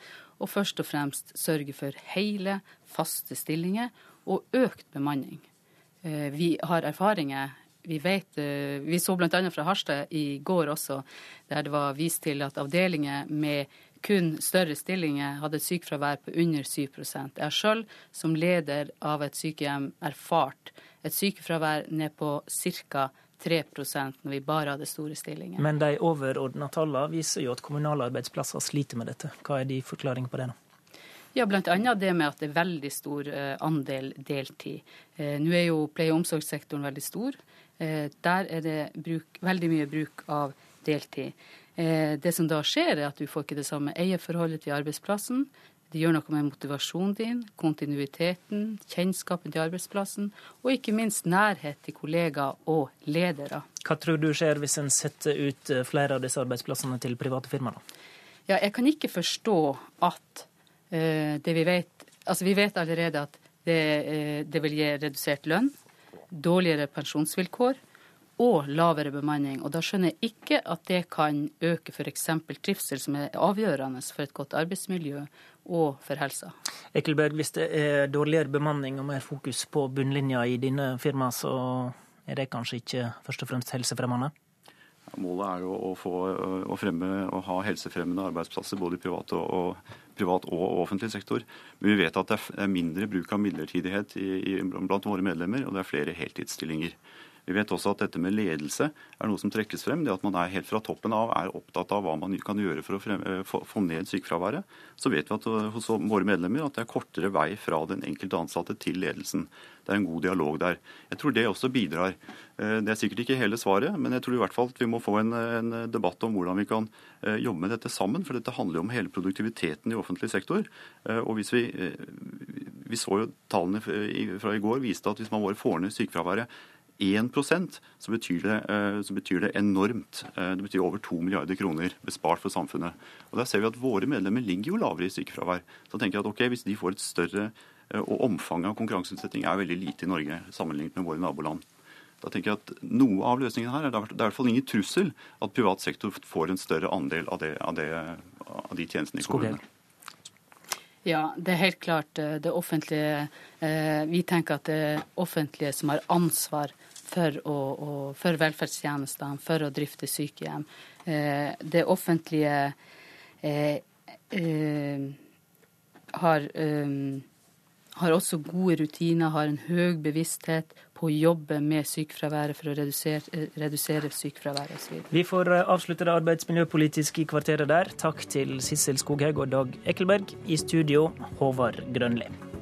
Speaker 62: og først og fremst sørge for hele, faste stillinger og økt bemanning. Eh, vi har erfaringer. Vi, vet, vi så bl.a. fra Harstad i går også, der det var vist til at avdelinger med kun større stillinger hadde et sykefravær på under 7 Jeg har sjøl som leder av et sykehjem erfart et sykefravær ned på ca. 3% når vi bare hadde store stillinger.
Speaker 58: Men de overordna tallene viser jo at kommunale arbeidsplasser sliter med dette. Hva er de forklaringene på det? nå?
Speaker 62: Ja, bl.a. det med at det er veldig stor eh, andel deltid. Eh, nå er jo pleie- og omsorgssektoren veldig stor. Eh, der er det bruk, veldig mye bruk av deltid. Det som da skjer, er at du får ikke det samme eierforholdet til arbeidsplassen. Det gjør noe med motivasjonen din, kontinuiteten, kjennskapen til arbeidsplassen, og ikke minst nærhet til kollegaer og ledere.
Speaker 58: Hva tror du skjer hvis en setter ut eh, flere av disse arbeidsplassene til private firmaer?
Speaker 62: Ja, jeg kan ikke forstå at uh, det vi vet Altså, vi vet allerede at det, uh, det vil gi redusert lønn, dårligere pensjonsvilkår og lavere bemanning. Og da skjønner jeg ikke at det kan øke f.eks. trivsel, som er avgjørende for et godt arbeidsmiljø og for helsa.
Speaker 58: Ekelberg, hvis det er dårligere bemanning og mer fokus på bunnlinja i dine firma, så er det kanskje ikke først og fremst helsefremmende?
Speaker 61: Målet er jo å, få, å, fremme, å ha helsefremmende arbeidsplasser både i privat og, og, privat og offentlig sektor. Men vi vet at det er mindre bruk av midlertidighet i, i, blant våre medlemmer, og det er flere heltidsstillinger. Vi vet også at dette med ledelse er noe som trekkes frem. Det at man er helt fra toppen av er opptatt av hva man kan gjøre for å fremme, få ned sykefraværet. Så vet vi at hos våre medlemmer at det er kortere vei fra den enkelte ansatte til ledelsen. Det er en god dialog der. Jeg tror det også bidrar. Eh, det er sikkert ikke hele svaret, men jeg tror i hvert fall at vi må få en, en debatt om hvordan vi kan eh, jobbe med dette sammen. For dette handler jo om hele produktiviteten i offentlig sektor. Eh, og hvis vi, vi så jo tallene fra i går viste at hvis man bare får ned sykefraværet 1 så betyr, det, så betyr det enormt. Det betyr over 2 milliarder kroner bespart for samfunnet. Og Der ser vi at våre medlemmer ligger jo lavere i sykefravær. Så tenker jeg at ok, hvis de får et større Eh, og omfanget av konkurranseutsetting er veldig lite i Norge sammenlignet med våre naboland. Da tenker jeg at Noe av løsningen her er det er i hvert fall ingen trussel at privat sektor får en større andel av, det, av, det, av de tjenestene i kommunene.
Speaker 62: Ja, det er helt klart eh, det offentlige eh, Vi tenker at det er offentlige som har ansvar for, å, å, for velferdstjenestene, for å drifte sykehjem. Det offentlige har har også gode rutiner, har en høy bevissthet på å jobbe med sykefraværet for å redusere, eh, redusere sykefraværet.
Speaker 58: Vi får eh, avslutte det arbeidsmiljøpolitiske kvarteret der. Takk til Sissel Skoghaug og Dag Ekelberg. I studio, Håvard Grønli.